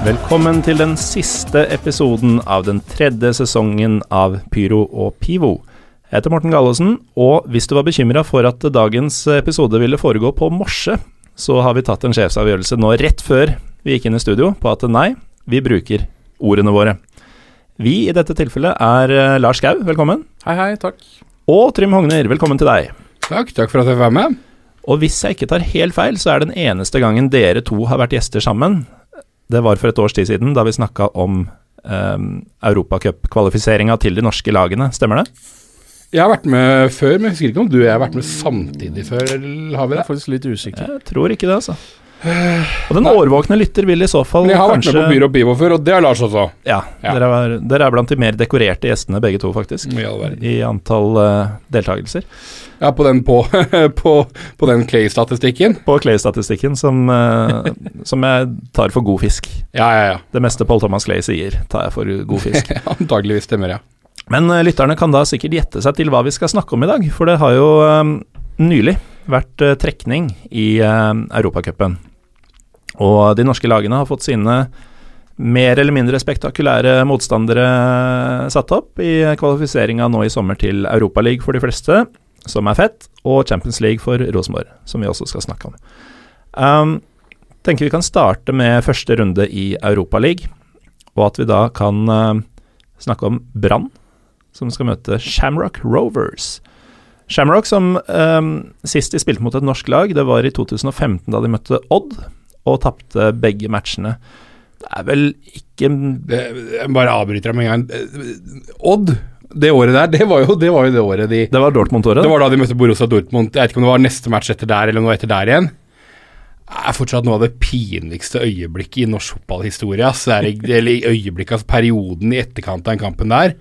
Velkommen til den siste episoden av den tredje sesongen av Pyro og Pivo. Jeg heter Morten Gallosen, og hvis du var bekymra for at dagens episode ville foregå på morse, så har vi tatt en sjefsavgjørelse nå rett før vi gikk inn i studio på at nei, vi bruker ordene våre. Vi i dette tilfellet er eh, Lars Skau, velkommen. Hei, hei, takk. Og Trym Hogner, velkommen til deg. Takk, takk for at jeg fikk være med. Og hvis jeg ikke tar helt feil, så er den eneste gangen dere to har vært gjester sammen, det var for et års tid siden, da vi snakka om um, europacupkvalifiseringa til de norske lagene. Stemmer det? Jeg har vært med før, men jeg husker ikke om du og jeg har vært med samtidig før. Har vi Jeg er faktisk litt usikker. Jeg tror ikke det, altså. Og den årvåkne lytter vil i så fall Men jeg har kanskje vært med på Byrå Bivo før, og det har Lars også. Ja, Ja. Dere, er, dere er blant de mer dekorerte gjestene begge to, faktisk. I all. I antall uh, deltakelser. Ja, på den, på, på, på den Clay-statistikken. På Clay-statistikken, som, uh, som jeg tar for god fisk. Ja, ja, ja. Det meste Paul Thomas Clay sier, tar jeg for god fisk. Antageligvis stemmer, ja. Men uh, lytterne kan da sikkert gjette seg til hva vi skal snakke om i dag, for det har jo um, nylig vært trekning i uh, Europacupen. Og de norske lagene har fått sine mer eller mindre spektakulære motstandere satt opp i kvalifiseringa nå i sommer til Europaligaen for de fleste, som er fett, og Champions League for Rosenborg, som vi også skal snakke om. Um, tenker vi kan starte med første runde i Europaligaen, og at vi da kan uh, snakke om Brann, som skal møte Shamrock Rovers. Shamrock, som um, sist de spilte mot et norsk lag, det var i 2015 da de møtte Odd, og tapte begge matchene. Det er vel ikke Det, jeg bare avbryter deg med en gang. Odd, det året der, det var jo det, var jo det året de Det var Dortmund-året? Det var da de møtte Borussia Dortmund. Jeg vet ikke om det var neste match etter der, eller noe etter der igjen. Er fortsatt noe av det pinligste øyeblikket i norsk fotballhistorie. ass. Er, eller øyeblikket, altså perioden i etterkant av den kampen der,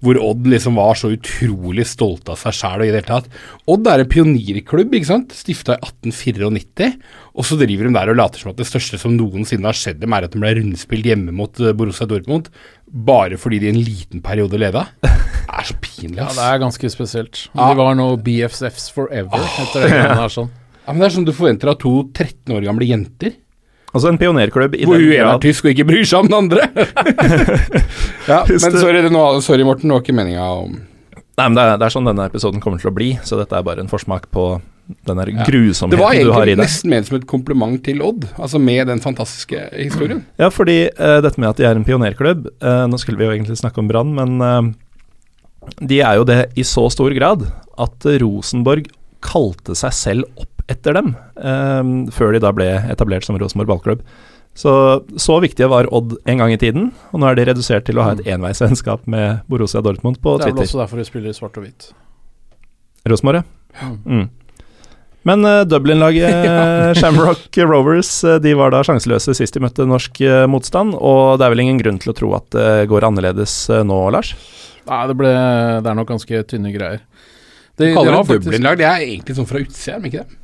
hvor Odd liksom var så utrolig stolte av seg sjæl og i det hele tatt. Odd er en pionierklubb, ikke sant, stifta i 1894, og så driver de der og later som at det største som noensinne har skjedd dem, er at de ble rundspilt hjemme mot eh, Borussia Dortmund, bare fordi de i en liten periode leda. Det er så pinlig, Ja. Det er ganske spesielt. De var nå BFFs forever etter det Her, sånn. Ja, men Det er sånn du forventer av to 13 år gamle jenter. Altså en pionerklubb i Hvor hun ene er tysk og ikke bryr seg om den andre. ja, men sorry, det nå, sorry, Morten, det var ikke meninga om Nei, men det er, det er sånn denne episoden kommer til å bli, så dette er bare en forsmak på den der Ja. Grusomheten du har i deg. det. var egentlig nesten ment som et kompliment til Odd, altså med den fantastiske historien. Ja, fordi uh, dette med at de er en pionerklubb uh, Nå skulle vi jo egentlig snakke om Brann, men uh, de er jo det i så stor grad at Rosenborg kalte seg selv opp etter dem, eh, før de da ble etablert som Rosenborg ballklubb. Så, så viktige var Odd en gang i tiden, og nå er de redusert til å ha et enveisvennskap med Borussia Dortmund på Twitter. Det er vel også derfor de spiller i svart og hvitt. Rosenborg, ja. Mm. Mm. Men uh, Dublin-laget eh, Shamrock Rovers eh, de var da sjanseløse sist de møtte norsk uh, motstand, og det er vel ingen grunn til å tro at det går annerledes nå, Lars? Nei, det, ble, det er nok ganske tynne greier. De, De kaller det Dublin-lag, det er egentlig sånn fra utsida, er det ikke det?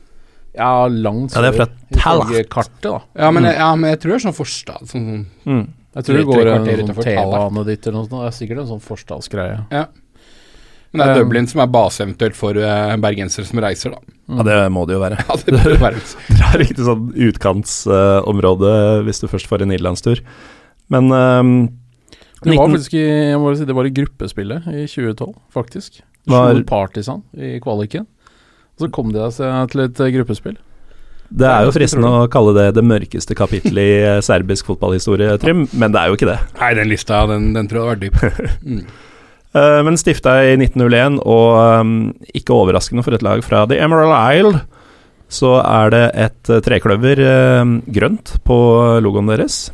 Ja, langt Ja, det er fra ifølge kartet, da. Ja, men, Mm. ja, men jeg tror det er sånn forstad. Sånn, sånn. Mm. Jeg tror det går en sånn T-bane dit eller noe sånt. Det er sikkert en sånn forstadsgreie. Men det er Um, Dublin som er base eventuelt for uh, bergensere som reiser, da. Ja, det må det jo være. Ja, det bør være Dere har riktig sånn utkantsområde hvis du først får en irlandstur. Men ehm, Det var faktisk i, jeg må bare si, det var i gruppespillet i 2012, faktisk. Var- Slo Partisan i kvaliken. Så kom de seg til et eh, gruppespill. det er jo fristende å kalle det det mørkeste kapittelet i eh, serbisk fotballhistorie, Trym, men det er jo ikke det. Nei, den lista, den, den tror jeg var dyp. Mm. Eh, men stifta i 1901, og um, ikke overraskende for et lag fra The Emerald Isle, så er det et trekløver eh, grønt på logoen deres.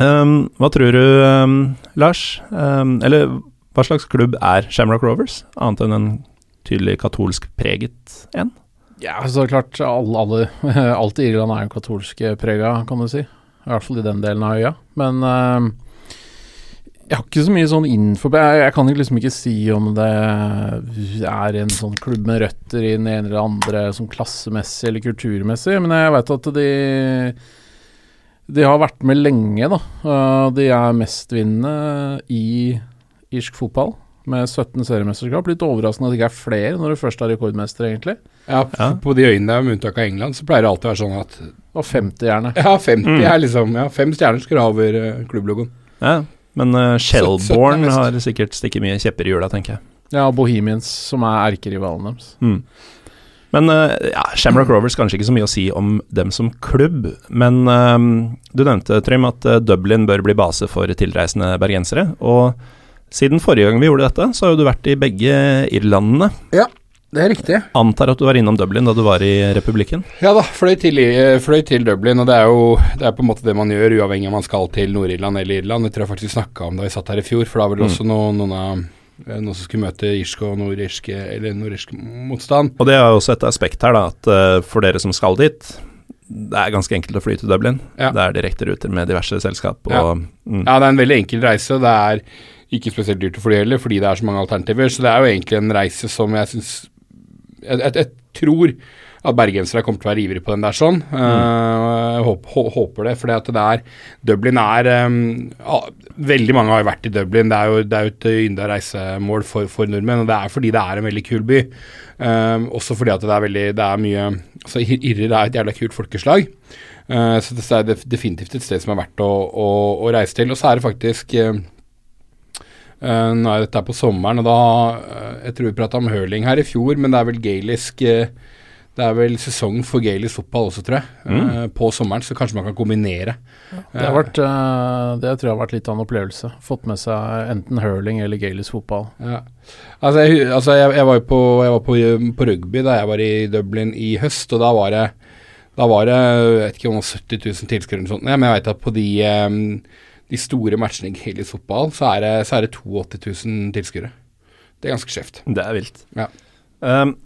Um, hva tror du, um, Lars? Ehm, eller hva slags klubb er Shamrock Rovers, annet enn en tydelig katolsk preget en? Ja, så klart, alle, alle, alt i Irland er jo katolsk prega, kan du si. I hvert fall i den delen av øya. Men eh, jeg har ikke så mye sånn info Jeg, jeg kan liksom ikke si om det er en sånn klubb med røtter i den ene eller andre, sånn klassemessig eller kulturmessig, men jeg vet at de De har vært med lenge, da. Eh, de er mestvinnende i irsk fotball. Med 17 seriemesterskap. Litt overraskende at det ikke er flere når du først er rekordmester, egentlig. Ja, Ja. På de øyene der, med unntak av England, så pleier det alltid å være sånn at Og 50, gjerne. Ja, 50 Mm. er liksom Ja, fem stjerner skal du ha over uh, klubblogoen. Ja, men uh, Shelbourne har sikkert stikket mye kjepper i hjula, tenker jeg. Ja, og Bohemians, som er erkerivalen deres. Mm. Men uh, ja, Shamrock Rovers kanskje ikke så mye å si om dem som klubb. Men uh, du nevnte, Trym, at uh, Dublin bør bli base for tilreisende bergensere. Og siden forrige gang vi gjorde dette, så har jo du vært i begge Irlandene. Ja, Det er riktig. Antar at du var innom Dublin da du var i republikken? Ja da, fløy til, fløy til Dublin, og det er jo det er på en måte det man gjør, uavhengig om man skal til Nord-Irland eller Irland. Det tror jeg faktisk snakka om da vi satt her i fjor, for da var det Mm. også noen, noen av eh, noen som skulle møte irsk og nordirsk nord motstand. Og det er også et aspekt her, da, at uh, for dere som skal dit det er ganske enkelt å fly til Dublin. Ja. Det er direkte ruter med diverse selskap. Og, Ja. mm, Ja, det er en veldig enkel reise. Det er ikke spesielt dyrt å fly heller, fordi det er så mange alternativer. Så det er jo egentlig en reise som jeg syns jeg, jeg, jeg tror at bergensere kommer til å være ivrige på den der sånn. Eh, jeg håper, hå- håper det, for det er Dublin er um, ja, Veldig mange har jo vært i Dublin. Det er jo, det er jo et ynda reisemål for, for nordmenn, og det er fordi det er en veldig kul by. Um, også fordi at det er veldig Det er mye altså Irrer er et jævla kult folkeslag. Uh, så det er definitivt et sted som er verdt å, å, å reise til. Og så er det faktisk eh, eh, Nå er dette på sommeren, og da eh, Jeg tror vi prata om hurling her i fjor, men det er vel gaelisk eh, Det er vel sesong for gaelisk fotball også, tror jeg. eh, på sommeren, så kanskje man kan kombinere. Det, har vært, eh, det tror jeg har vært litt av en opplevelse. Fått med seg enten hurling eller gaelisk fotball. Ja. Altså, jeg, altså jeg, jeg var jo på, jeg var på, på rugby da jeg var i Dublin i høst, og da var det da var det jeg vet ikke om det var 70 000 tilskuere eller noe sånt. Ja, men jeg vet at på de, em, de store matchene i gaelisk fotball, så er, det, så er det 82 000 tilskuere. Det er ganske skjevt. Det er vilt. Ja. Um,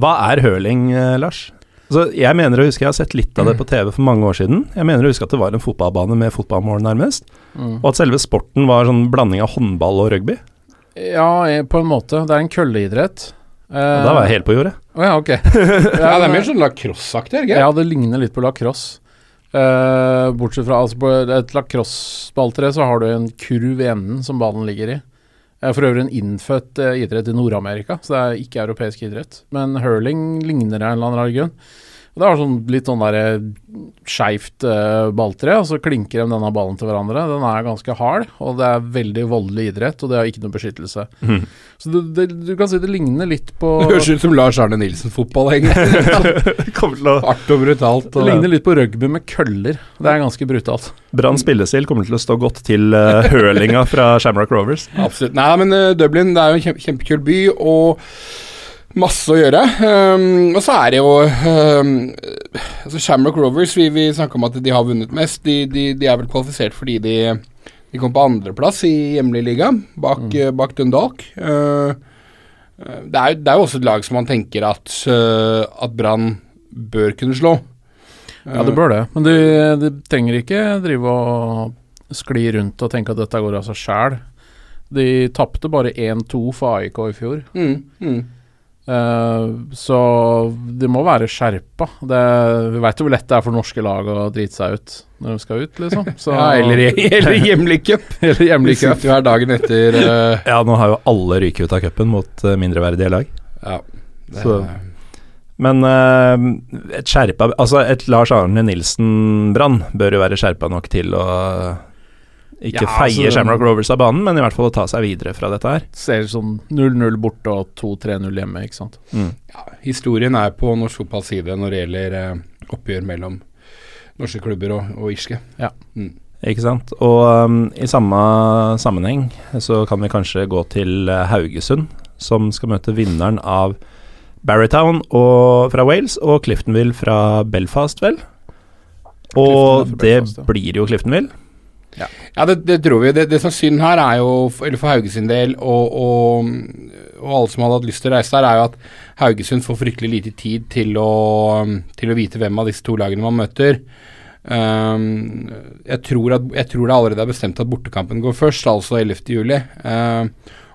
hva er hurling, eh, Lars? Altså, jeg mener å huske jeg har sett litt av det på TV for mange år siden. Jeg mener å huske at det var en fotballbane med fotballmål, nærmest. Mm. Og at selve sporten var sånn blanding av håndball og rugby. Ja, eh, på en måte. Det er en kølleidrett. Uh, da var jeg helt på jordet. Å ja, ok. Ja, det er mer sånn lacrosse-aktig, er ikke? Ja, det ligner litt på lacrosse. Eh, bortsett fra altså på et lacrosse-balltre så har du en kurv i enden som ballen ligger i. Eh, for øvrig en innfødt eh, idrett i Nord-Amerika, så det er ikke europeisk idrett. Men hurling ligner det en eller annen grunn. Og Det har sånn, litt sånn der eh, skeivt uh, balltre, og så klinker de denne ballen til hverandre. Den er ganske hard, og det er veldig voldelig idrett, og det har ikke noe beskyttelse. Mm. Så det, det, du kan si det ligner litt på Det høres ut som Lars Arne Nilsen-fotball, egentlig. Kommer Hardt og brutalt. Det ligner litt på rugby med køller. Det er ganske brutalt. Brann spillestil kommer til å stå godt til uh, hølinga fra Shamrock Rovers. Absolutt. Nei, men uh, Dublin det er jo en kjempe, kjempekul by, og masse å gjøre. Um, og så er det jo um, altså Shamrock Rovers, vi, vi snakka om at de har vunnet mest. De, de, de er vel kvalifisert fordi de, de kom på andreplass i hjemlig liga, bak, eh, bak Dundalk. Uh, det, er, det er jo også et lag som man tenker at, uh, at Brann bør kunne slå. Ja, det bør det. Men de, de trenger ikke drive og skli rundt og tenke at dette går av seg sjæl. De tapte bare 1-2 for AIK i fjor. Mm, mm. Eh, så de må være skjerpa. Det, vi veit jo hvor lett det er for norske lag å drite seg ut når de skal ut, liksom. Så, Ja, eller, eller hjemlig cup. eller hjemlig cup. sitter dagen etter uh, Ja, nå har jo alle ryket ut av cupen mot uh, mindreverdige lag. Ja. Det, Så- Men uh, et skjerpa Altså, et Lars Arne Nilsen-brann bør jo være skjerpa nok til å ikke Ja, feie altså- Shamrock Rovers av banen, men i hvert fall å ta seg videre fra dette her. Ser sånn 0-0 borte og 2-3-0 hjemme, ikke sant. Mm. ja, historien er på norsk fotballs side når det gjelder eh, oppgjør mellom norske klubber og, og irske. Ikke sant. Og um, i samme sammenheng så kan vi kanskje gå til eh, Haugesund, som skal møte vinneren av Barrytown og, fra Wales og Cliftonville fra Belfast, vel? Og Belfast, det ja. blir jo Cliftonville. Ja, det, det tror vi. Det, det som er synd her, er jo, eller for Hauge sin del, og, og, og alle som hadde hatt lyst til å reise der, er jo at Haugesund får fryktelig lite tid til å, til å vite hvem av disse to lagene man møter. Um, jeg, tror at, jeg tror det allerede er bestemt at bortekampen går først, altså 11. juli.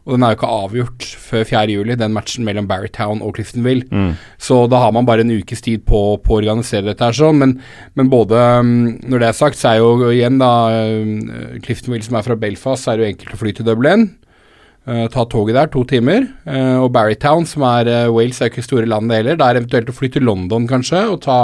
Og den er jo ikke avgjort før 4. juli, den matchen mellom Barrytown og Cliftonville. Mm. Så da har man bare en ukes tid på, på å organisere dette her sånn. Men, men både um, Når det er sagt, så er jo igjen da um, Cliftonville som er fra Belfast, så er det jo enkelt å fly til Dublin. Uh, ta toget der, to timer. Uh, og Barrytown, som er uh, Wales, er jo ikke store landet heller. Det er eventuelt å fly til London, kanskje, og ta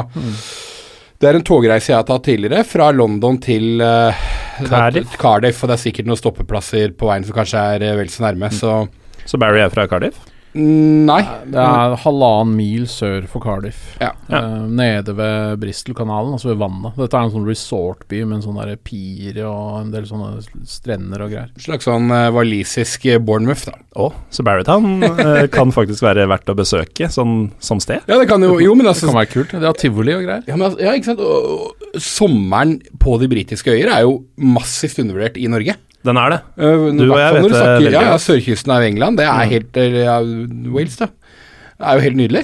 Det er en togreise jeg har tatt tidligere, fra London til eh, Cardiff. Cardiff. Og det er sikkert noen stoppeplasser på veien som kanskje er eh, vel så nærme, så Så Barry er fra Cardiff? Nei. Det er halvannen mil sør for Cardiff. Ja. Eh, nede ved Bristol-kanalen, altså ved vannet. Dette er en sånn resortby med en sånn der pier og en del sånne strender og greier. Slags sånn uh, walisisk eh, Bournemouth, da. Oh, så Barrytown uh, kan faktisk være verdt å besøke sånn, som sted? Ja, det kan jo Jo, men Det altså kan være kult. Det har tivoli og greier. ja, men, altså, ja, ikke sant. Og, og, sommeren på de britiske øyer er jo massivt undervurdert i Norge. Den er det. Uh, Du og jeg vet det Ja, ja, sørkysten av England, det er Mm. helt ja, Wales, da. Det er jo helt nydelig.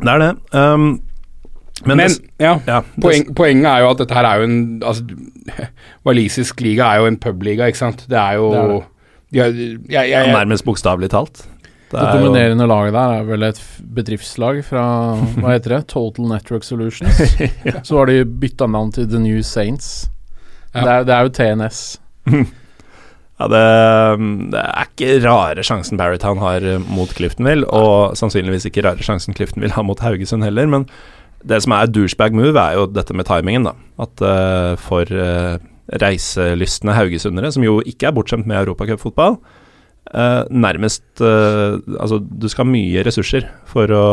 Det er det. Um, men, Men, det, ja, ja, poeng, poenget er jo at dette her er jo en altså, Walisisk liga er jo en publiga, ikke sant. Det er jo Det er det. Ja, jeg, jeg, jeg, nærmest bokstavelig talt. Det Det dominerende jo- laget der er vel et bedriftslag fra Hva heter det? Total Network Solutions. Så har de bytta navn til The New Saints. Ja. Det, er, det er jo TNS. Ja, det, det er ikke rare sjansen Barrytown har eh, mot Cliftonville, og sannsynligvis ikke rare sjansen Cliftonville har mot Haugesund heller, men det som er douchebag move, er jo dette med timingen, da. At uh, for uh, reiselystne haugesundere, som jo ikke er bortskjemt med europacupfotball, uh, nærmest uh, Altså, du skal ha mye ressurser for å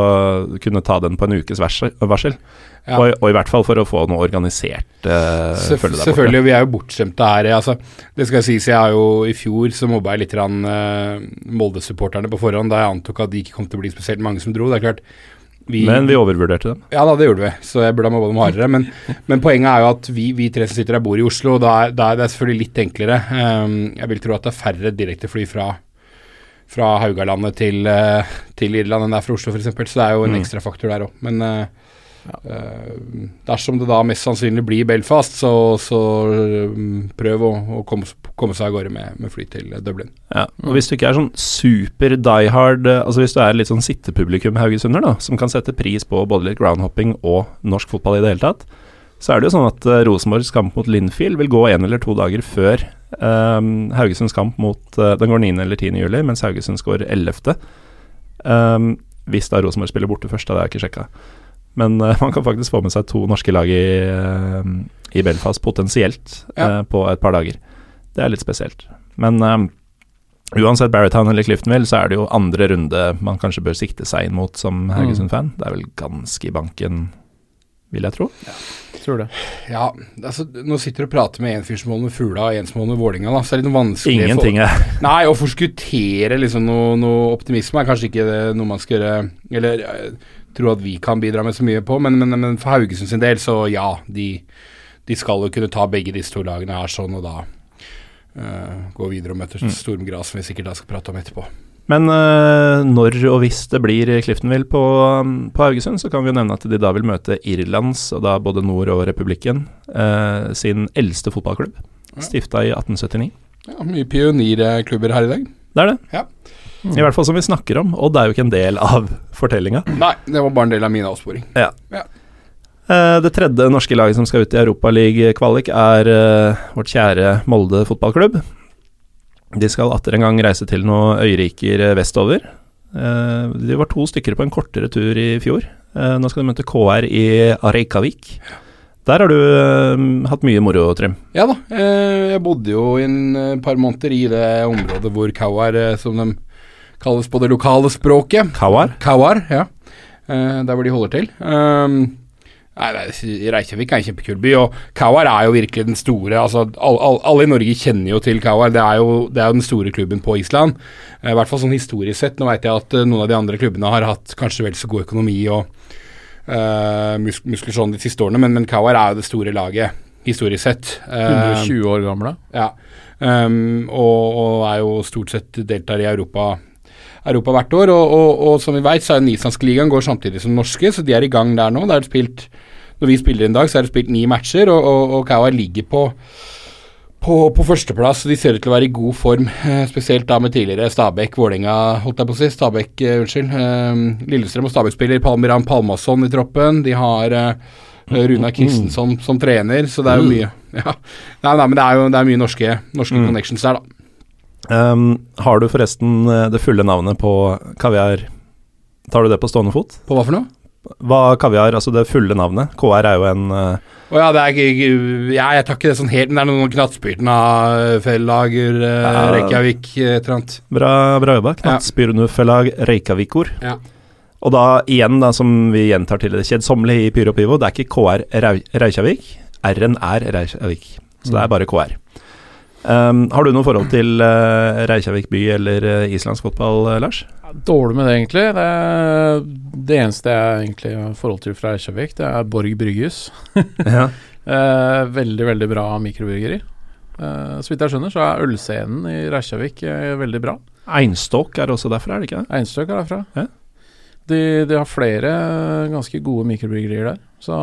kunne ta den på en ukes varsel. Ja. Og, og i hvert fall for å få noe organisert uh, Sef følge der borte. Selvfølgelig, vi er jo bortskjemte her. Altså, det skal sies, jeg har jo i fjor så mobba jeg litt eh, Molde-supporterne på forhånd da jeg antok at de ikke kom til å bli spesielt mange som dro. Det er klart vi, Men vi overvurderte dem. Ja da, det gjorde vi, så jeg burde ha mobba dem hardere. Men, men poenget er jo at vi, vi tre som sitter her, bor i Oslo, og da er, da er det selvfølgelig litt enklere. Um, jeg vil tro at det er færre direktefly fra, fra Haugalandet til, eh, til Irland enn det er fra Oslo, f.eks., så det er jo en Mm. ekstra faktor der òg. Men eh, eh, dersom det da mest sannsynlig blir Belfast, så, så um, prøv å, å komme, komme seg av gårde med, med fly til Dublin. Ja, og Hvis du ikke er sånn super die hard eh, Altså hvis du er litt sånn sittepublikum haugesunder, da, som kan sette pris på både litt groundhopping og norsk fotball i det hele tatt, så er det jo sånn at uh, Rosenborgs kamp mot Linfield vil gå en eller to dager før um, Haugesunds kamp mot uh, Den går 9. eller 10. juli, mens Haugesund går 11. Um, hvis da Rosenborg spiller borte først, da det har jeg ikke sjekka. Men uh, man kan faktisk få med seg to norske lag i, uh, i Belfast, potensielt, Ja. uh, på et par dager. Det er litt spesielt. Men uansett Barrytown eller Cliftonville, så er det jo andre runde man kanskje bør sikte seg inn mot som Haugesund-fan. Det er vel ganske i banken, vil jeg tro. Ja. Tror det. Ja, altså Nå sitter du og prater med en fyr som holder med Fugla og en som holder med Vålinga, da, så er det litt vanskelig for- Ingenting er Nei, å forskuttere liksom noe, noe optimisme er kanskje ikke det, noe man skal gjøre Eller tror at vi kan bidra med så mye på, men, men, men for Haugesund sin del, så ja. De, de skal jo kunne ta begge disse to lagene her sånn, og da uh, gå videre og møte Mm. Stormgras, som vi sikkert da skal prate om etterpå. Men uh, når og hvis det blir Cliftonville på, um, på Haugesund, så kan vi jo nevne at de da vil møte Irlands, og da både Nord- og Republikken, uh, sin eldste fotballklubb. Stifta i 1879. Ja, Mye pionerklubber her i dag. Det er det. Ja. I hvert fall som vi snakker om, det er jo ikke en del av fortellinga. Nei, det var bare en del av min avsporing. Ja Det tredje norske laget som skal ut i Europaliga-kvalik, er eh, vårt kjære Molde fotballklubb. De skal atter en gang reise til noen øyriker eh, vestover. Eh, De var to stykker på en kortere tur i fjor. Eh, Nå skal de møte KR i Areikavik Der har du eh, hatt mye moro, Trym. Ja da, eh, jeg bodde jo i en eh, par måneder i det området hvor Kauar, eh, som de kalles på det lokale språket, Kawar? Kauar, ja. Uh, der hvor de holder til. Um, nei, nei, Reykjavik er en kjempekul by, og Kauar er jo virkelig den store altså, all, all, Alle i Norge kjenner jo til Kauar, det er jo, det er jo den store klubben på Island. Eh, I hvert fall sånn historisk sett. Nå vet jeg at eh, noen av de andre klubbene har hatt kanskje vel så god økonomi og eh, mus muskler sånn de siste årene, men, men Kauar er jo det store laget historisk sett. Eh, 120 år gamle. ja, um, og, og er jo stort sett deltar i Europa, Europa hvert år. Og, og, og som vi vet, så er den islandske ligaen går samtidig som norske, så de er i gang der nå. Det er spilt, når vi spiller en dag, så er det spilt ni matcher, og, og, og Kawa ligger på på, på førsteplass, de ser ut til å være i god form, eh, spesielt da med tidligere Stabæk, Vålerenga, holdt jeg på å si. Stabæk, uh, unnskyld. Uh, Lillestrøm og Stabæk spiller Palmiran Palmason i troppen. De har uh, Runa Kristensson som trener, så det er jo mye Ja, nei, nei men det er jo det er mye norske, norske Mm. connections der, da. Um, har du forresten eh, det fulle navnet på kaviar? Tar du det på stående fot? På hva for noe? Hva kaviar, altså det fulle navnet? KR er jo en uh, oh, ja, det er ja, Jeg tar ikke det sånn helt, men det er noen Knattspyrtna, Fellager, uh, Ja. Reykjavik, et eller annet. bra, bra jobba. Knattspyrnufellag Reykjavikur. Ja. Og da igjen, da, som vi gjentar til det kjedsommelige i Pyro Pivo, det er ikke KR Reykjavik. R-en er Reykjavik. Så det er bare KR. Um, har du noe forhold til uh, Reykjavik by eller uh, islandsk fotball, uh, Lars? Dårlig med det, egentlig. Det, det eneste jeg egentlig har forhold til fra Reykjavik, det er Borg Brygghus. ja. uh, veldig, veldig bra mikrobryggeri. Eh, så vidt jeg skjønner, så er ølscenen i Reykjavik eh, veldig bra. Einstokk er også derfra, er det ikke det? Einstok er derfra. Ja. De, de har flere ganske gode mikrobryggerier der, så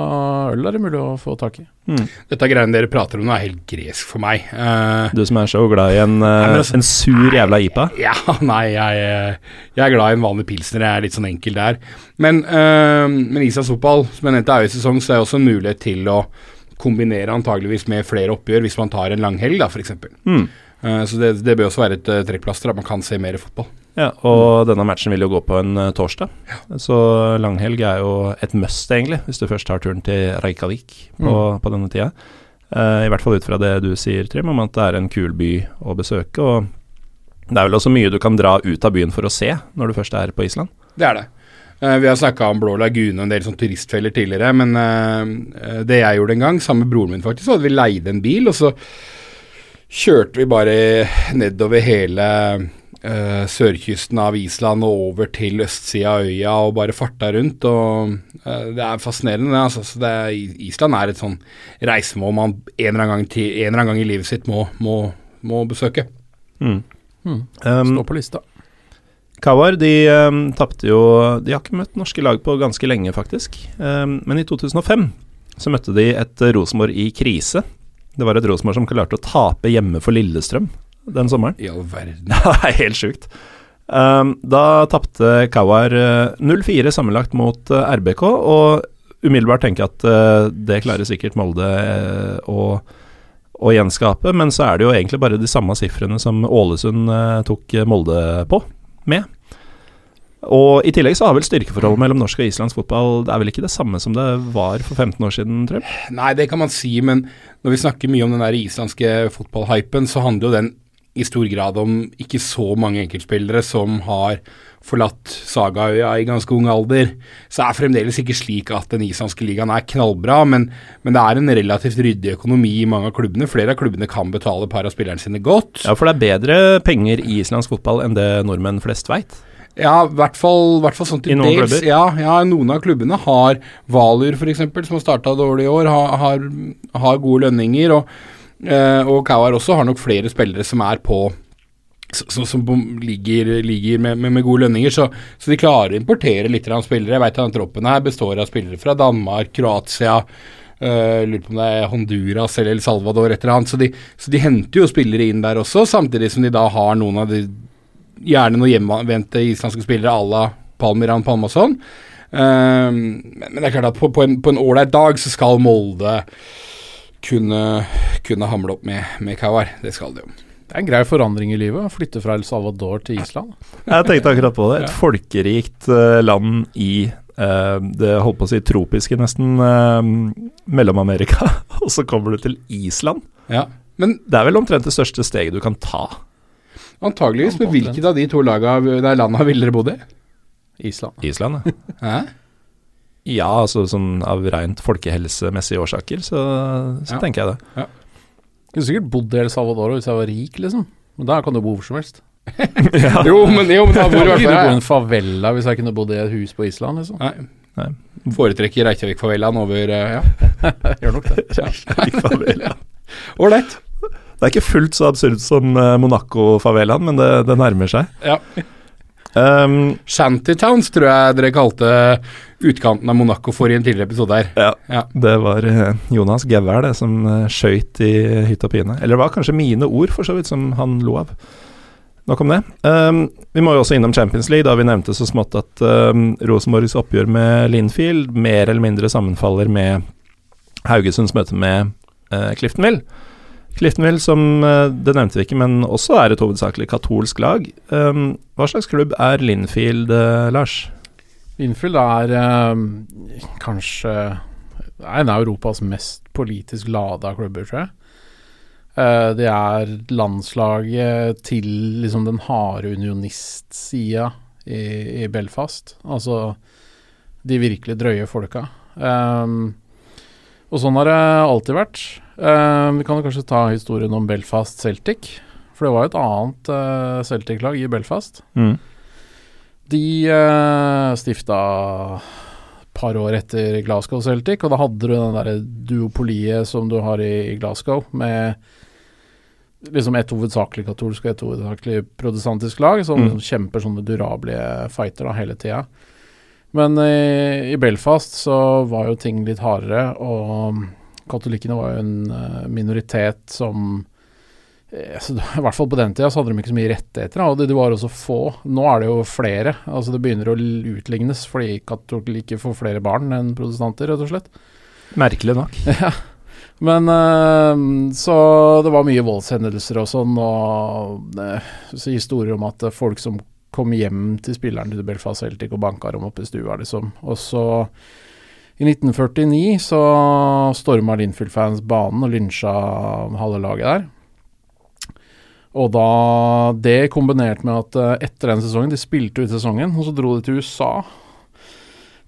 øl er det mulig å få tak i. Mm. Dette greiene dere prater om nå er helt gresk for meg. Uh, Du som er så glad i en, uh, Nei, altså- en sur jævla IPA. ja, nei, jeg, eh, jeg er glad i en vanlig pilsner. Jeg er litt sånn enkel der. Men, uh, men Islands fotball, som jeg nevnte, er jo i sesong, så er det også en mulighet til å kombinere antageligvis med flere oppgjør hvis man tar en langhelg, da, f.eks. Mm. Uh, så det, det bør også være et uh, trekkplaster, at man kan se mer fotball. Ja, og denne matchen vil jo gå på en torsdag, torsdag, så langhelg er jo et must, egentlig, hvis du først tar turen til Reykjavik på, på denne tida. Eh, I hvert fall ut fra det du sier, Trym, om at det er en kul by å besøke. Og det er vel også mye du kan dra ut av byen for å se, når du først er på Island. Det er det. Eh, vi har snakka om Blå lagune og en del sånn turistfeller tidligere, men eh, det jeg gjorde en gang, sammen med broren min faktisk, så hadde vi leid en bil, og så kjørte vi bare nedover hele uh, sørkysten av Island og over til østsida av øya og bare farta rundt. og uh, Det er fascinerende. Altså, så det er, Island er et sånn reisemål man en eller annen gang, til, en eller annen gang i livet sitt må, må, må besøke. Mm. Mm. Um, Står på lista. Kawar de um, tapte jo De har ikke møtt norske lag på ganske lenge, faktisk. Um, men i 2005 så møtte de et Rosenborg i krise. Det var et Rosenborg som klarte å tape hjemme for Lillestrøm den sommeren. I all verden. Det er helt sjukt. Um, da tapte Kawar uh, 0-4 sammenlagt mot uh, RBK, og umiddelbart tenker jeg at uh, det klarer sikkert Molde uh, å, å gjenskape, men så er det jo egentlig bare de samme sifrene som Ålesund uh, tok Molde på, med. Og i tillegg så har vel styrkeforholdet mellom norsk og islandsk fotball Det er vel ikke det samme som det var for 15 år siden, tror jeg? Nei, det kan man si, men når vi snakker mye om den der islandske fotballhypen, så handler jo den i stor grad om ikke så mange enkeltspillere som har forlatt Sagaøya i ganske ung alder. Så er fremdeles ikke slik at den islandske ligaen er knallbra, men, men det er en relativt ryddig økonomi i mange av klubbene. Flere av klubbene kan betale par av spillerne sine godt. Ja, for det er bedre penger i islandsk fotball enn det nordmenn flest veit. Ja, i hvert fall, sånn til I noen dels. klubber? Ja, ja, noen av klubbene har Valur f.eks., som har starta dårlig i år, har, har, har gode lønninger. Og, eh, og Kauar også har nok flere spillere som er på så, som ligger, ligger med, med, med, gode lønninger, så, så, de klarer å importere litt av spillere. Jeg vet at troppen her består av spillere fra Danmark, Kroatia, uh, lurer på om det er Honduras eller El Salvador, et eller annet. Så de, så de henter jo spillere inn der også, samtidig som de da har noen av de gjerne noen hjemvendte islandske spillere à la Palmiran Palmason. Um, men det er klart at på, på en ålreit dag så skal Molde kunne, kunne hamle opp med, med Kauar. Det skal de jo. Det er en grei forandring i livet å flytte fra El Salvador til Island. Jeg tenkte akkurat på det. Et folkerikt uh, land i uh, det holdt på å si tropiske, nesten, uh, Mellom-Amerika. Og så kommer du til Island. Ja, men Det er vel omtrent det største steget du kan ta. Antageligvis, men hvilket av de to laga, nei, landa ville dere bodd i? Island. Island, ja. Hæ? Ja, altså sånn av rent folkehelsemessige årsaker, så, så Ja. tenker jeg det. Jeg kunne sikkert bodd i El Salvador hvis jeg var rik, liksom. Men da kan du bo hvor som helst. Jo, men, jo, men da bor du i hvert en favela hvis jeg kunne bodd i et hus på Island, liksom. Nei. Nei. Foretrekker Reykjavik-favelaen over eh, Ja, gjør nok det. Ålreit. Det er ikke fullt så absurd som uh, Monaco-favelaen, men det, det nærmer seg. Ja. Um, Shantytowns tror jeg dere kalte utkanten av Monaco for i en tidligere episode her. ja, Ja. det var eh, Jonas Gevær det som uh, skøyt i hytt og pine. Eller det var kanskje mine ord, for så vidt, som han lo av. Nok om det. Um, vi må jo også innom Champions League, da vi nevnte så smått at um, Rosenborgs oppgjør med Linfield mer eller mindre sammenfaller med Haugesunds møte med uh, Cliftonville. Cliftonville, som eh, det nevnte vi ikke, men også er et hovedsakelig katolsk lag. Um, hva slags klubb er Linfield, uh, Lars? Linfield er um, kanskje er en av Europas mest politisk lada klubber, tror jeg. Uh, det er landslaget til liksom den harde unionistsida i, i Belfast. Altså de virkelig drøye folka. Um, og sånn har det alltid vært. Um, vi kan jo kanskje ta historien om Belfast Celtic. For det var jo et annet uh, Celtic-lag i Belfast. Mm. De uh, stifta et par år etter Glasgow Celtic, og da hadde du den derre duopoliet som du har i, i Glasgow, med liksom et hovedsakelig katolsk og et hovedsakelig protestantisk lag, som Mm. kjemper sånne durable fighter da hele tida. Men i, i Belfast så var jo ting litt hardere, og katolikkene var jo en eh, minoritet som eh, I hvert fall på den tida så hadde de ikke så mye rettigheter, og det var også få. Nå er det jo flere. altså Det begynner å utlignes fordi katolikker får flere barn enn protestanter, rett og slett. Merkelig nok. Ja. Men eh, Så det var mye voldshendelser og sånn, og så historier om at folk som kom hjem til spilleren til Belfast Celtic og banka dem opp i stua, liksom. Og så i 1949 så storma Linfield-fans banen og lynsja halve laget der. Og da Det kombinert med at eh, etter den sesongen De spilte ut sesongen, og så dro de til USA.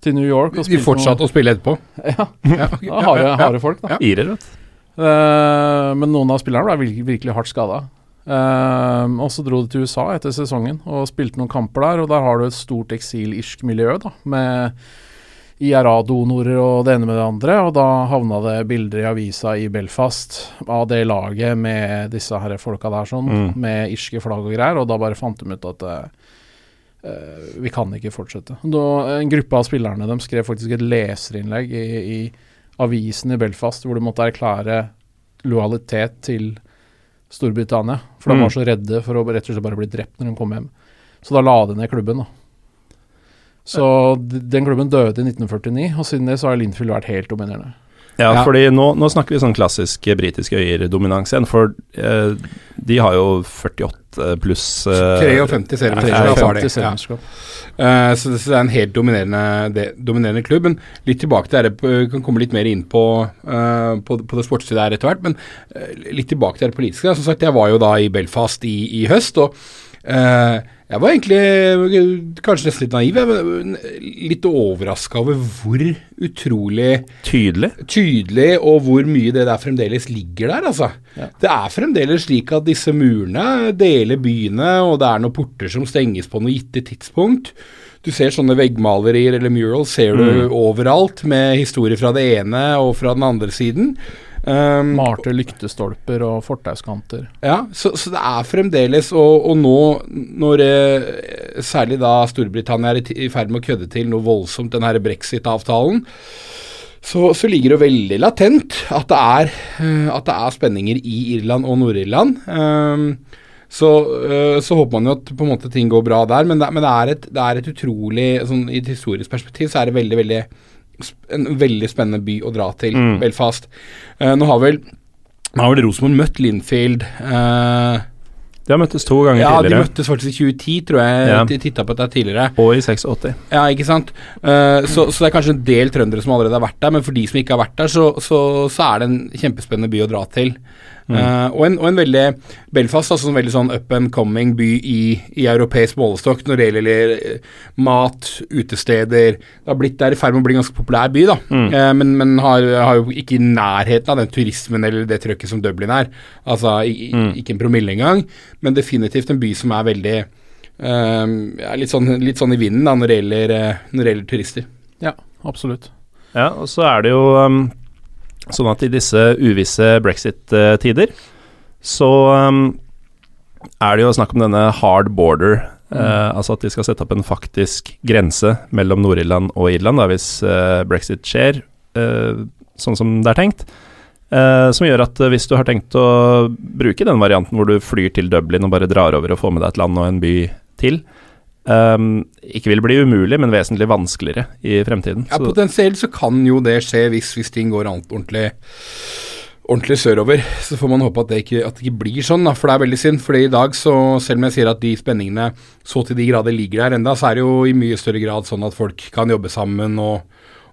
Til New York. Og De fortsatte å spille etterpå. Ja, Ja, da harde, harde folk, da. Ja. Irer, vet du. Eh, men noen av spillerne ble virkelig, virkelig hardt skada. og så dro de til USA etter sesongen og spilte noen kamper der. Og der har du et stort eksil-irsk miljø, da, med IRA-donorer og det ene med det andre. Og da havna det bilder i avisa i Belfast av det laget med disse her folka der, sånn, Mm. med irske flagg og greier. Og da bare fant de ut at eh, vi kan ikke fortsette. Da, en gruppe av spillerne de skrev faktisk et leserinnlegg i, i avisen i Belfast hvor de måtte erklære lojalitet til Storbritannia. For de Mm. var så redde for å rett og slett bare bli drept når de kom hjem. Så da la de ned klubben, da. Så den klubben døde i 1949, og siden det så har Linfield vært helt dominerende. Ja, Ja. fordi nå, nå snakker vi sånn klassisk britisk britiske øyer-dominans igjen, for eh, de har jo 48 pluss eh, 53 serier. Ja, Ja, har 50 Ja. seriemesterskap. Eh, så, det, så det er en helt dominerende, de, dominerende klubb. Men litt tilbake til det, vi kan komme litt mer inn på, uh, på, på det sportslige der etter hvert. Men uh, litt tilbake til det politiske. Som sagt, jeg var jo da i Belfast i, i høst, og eh, jeg var egentlig kanskje nesten litt naiv, men litt overraska over hvor utrolig Tydelig. tydelig, og hvor mye det der fremdeles ligger der, altså. Ja. Det er fremdeles slik at disse murene deler byene, og det er noen porter som stenges på noe gitte tidspunkt. Du ser sånne veggmalerier eller murals ser du overalt, med historier fra det ene og fra den andre siden. Um, Malte lyktestolper og fortauskanter. ja, så, så det er fremdeles Og, og nå når eh, særlig da Storbritannia er i, i ferd med å kødde til noe voldsomt, den her brexit-avtalen, så, så ligger det veldig latent at det er, eh, at det er spenninger i Irland og Nord-Irland. Um, så, eh, så håper man jo at på en måte ting går bra der, men det, men det, er, et, det er et utrolig sånn, I et historisk perspektiv så er det veldig, veldig en veldig spennende by å dra til, Mm. Belfast. Uh, nå har vel har vel Rosenborg møtt Linfield uh, De har møttes to ganger Ja, de møttes faktisk i 2010, tror jeg. Ja. De titta på dette tidligere. og i 86. Ja, ikke sant. Uh, så, så det er kanskje en del trøndere som allerede har vært der, men for de som ikke har vært der, så, så, så er det en kjempespennende by å dra til. Eh, og, en, og en veldig Belfast, altså en veldig sånn up and coming by i, i europeisk målestokk når det gjelder eh, mat, utesteder Det har blitt, det er i ferd med å bli en ganske populær by, da. Eh, men men har, har jo ikke i nærheten av den turismen eller det trøkket som Dublin er. Altså i, mm. ikke en promille engang, men definitivt en by som er veldig uh, ja, litt, sånn, litt sånn i vinden da, når det gjelder, når det gjelder turister. Ja, absolutt. Ja, og så er det jo um, sånn at i disse uvisse brexit-tider, så um, er det jo snakk om denne hard border. eh, altså at de skal sette opp en faktisk grense mellom Nord-Irland og Irland da, hvis uh, brexit skjer, uh, sånn som det er tenkt. Som gjør at hvis du har tenkt å bruke den varianten hvor du flyr til Dublin og bare drar over og får med deg et land og en by til, um, ikke vil bli umulig, men vesentlig vanskeligere i fremtiden. Ja, Potensielt så kan jo det skje hvis, hvis ting går ordentlig ordentlig sørover. Så får man håpe at det ikke, at det ikke blir sånn, da, for det er veldig synd. Fordi i dag, så selv om jeg sier at de spenningene så til de grader ligger der enda, så er det jo i mye større grad sånn at folk kan jobbe sammen og,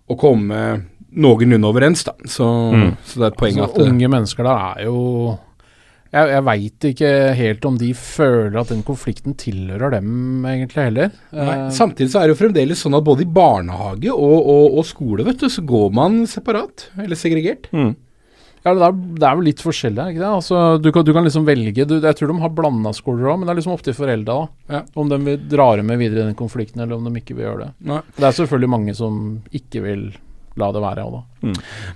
og komme noenlunde overens, da. Så, Mm. så det er et poeng Altså, at eh, unge mennesker da er jo Jeg, jeg veit ikke helt om de føler at den konflikten tilhører dem, egentlig, heller. Nei, Eh, samtidig så er det jo fremdeles sånn at både i barnehage og, og, og skole, vet du, så går man separat, eller segregert. Mm. Ja, det er, det er vel litt forskjellig, ikke det? Altså, du, kan, du kan liksom velge du, Jeg tror de har blanda skoler òg, men det er liksom opp til foreldra. Ja. Om de vil dra med videre i den konflikten, eller om de ikke vil gjøre det. Nei. Det er selvfølgelig mange som ikke vil la det være òg, da.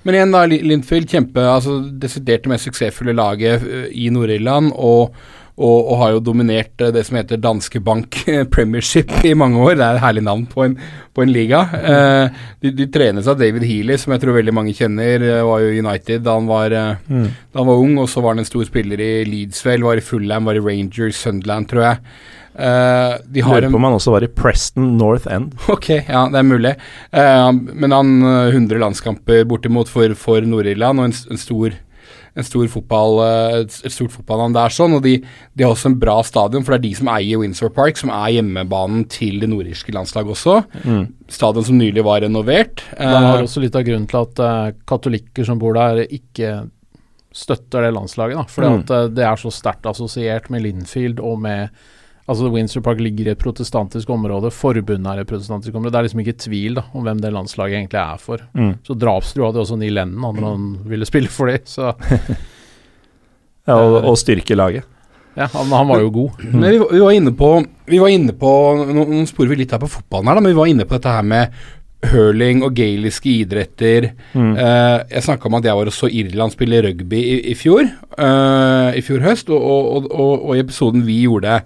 Men igjen, da, Lindfield kjempe, altså desidert det mest suksessfulle laget eh, i Nord-Irland, og, og, og har jo dominert eh, det som heter Danske Bank Premiership i mange år. Det er et herlig navn på en, på en liga. Eh, de, de trenes av David Healy, som jeg tror veldig mange kjenner. eh, Var jo United da han var, mm. da han var ung, og så var han en stor spiller i Leedsville, var i Fullham, var i Rangers, Sunderland, tror jeg. Eh, de har Lurer på om han også var i Preston North End. Ok, ja, det er mulig. Uh, men han eh, 100 landskamper bortimot for, for Nord-Irland og en, en stor en stor fotball, eh, et et stort fotballnavn der, sånn, og de, de har også en bra stadion, for det er de som eier Windsor Park, som er hjemmebanen til det nordirske landslaget også. Mm. Stadion som nylig var renovert. Det er Eh, også litt av grunnen til at uh, katolikker som bor der, ikke støtter det landslaget. da Fordi Mm. at eh, det er så sterkt assosiert med Linfield og med Altså Windsor Park ligger i et protestantisk område, forbundet er et protestantisk område. Det er liksom ikke tvil da om hvem det landslaget egentlig er for. Mm. Så drapstrua hadde også Neil Lennon når han ville spille for dem. Så Ja, og, og styrke laget. ja, han, han var jo god. Men vi, var- vi var inne på Vi var inne på Nå, nå sporer vi litt her på fotballen her, da, men vi var inne på dette her med hurling og gaeliske idretter. Mm. Uh, jeg snakka om at jeg var og så Irland spille rugby i, i fjor, uh, i fjor høst, og, og, og, og, i episoden vi gjorde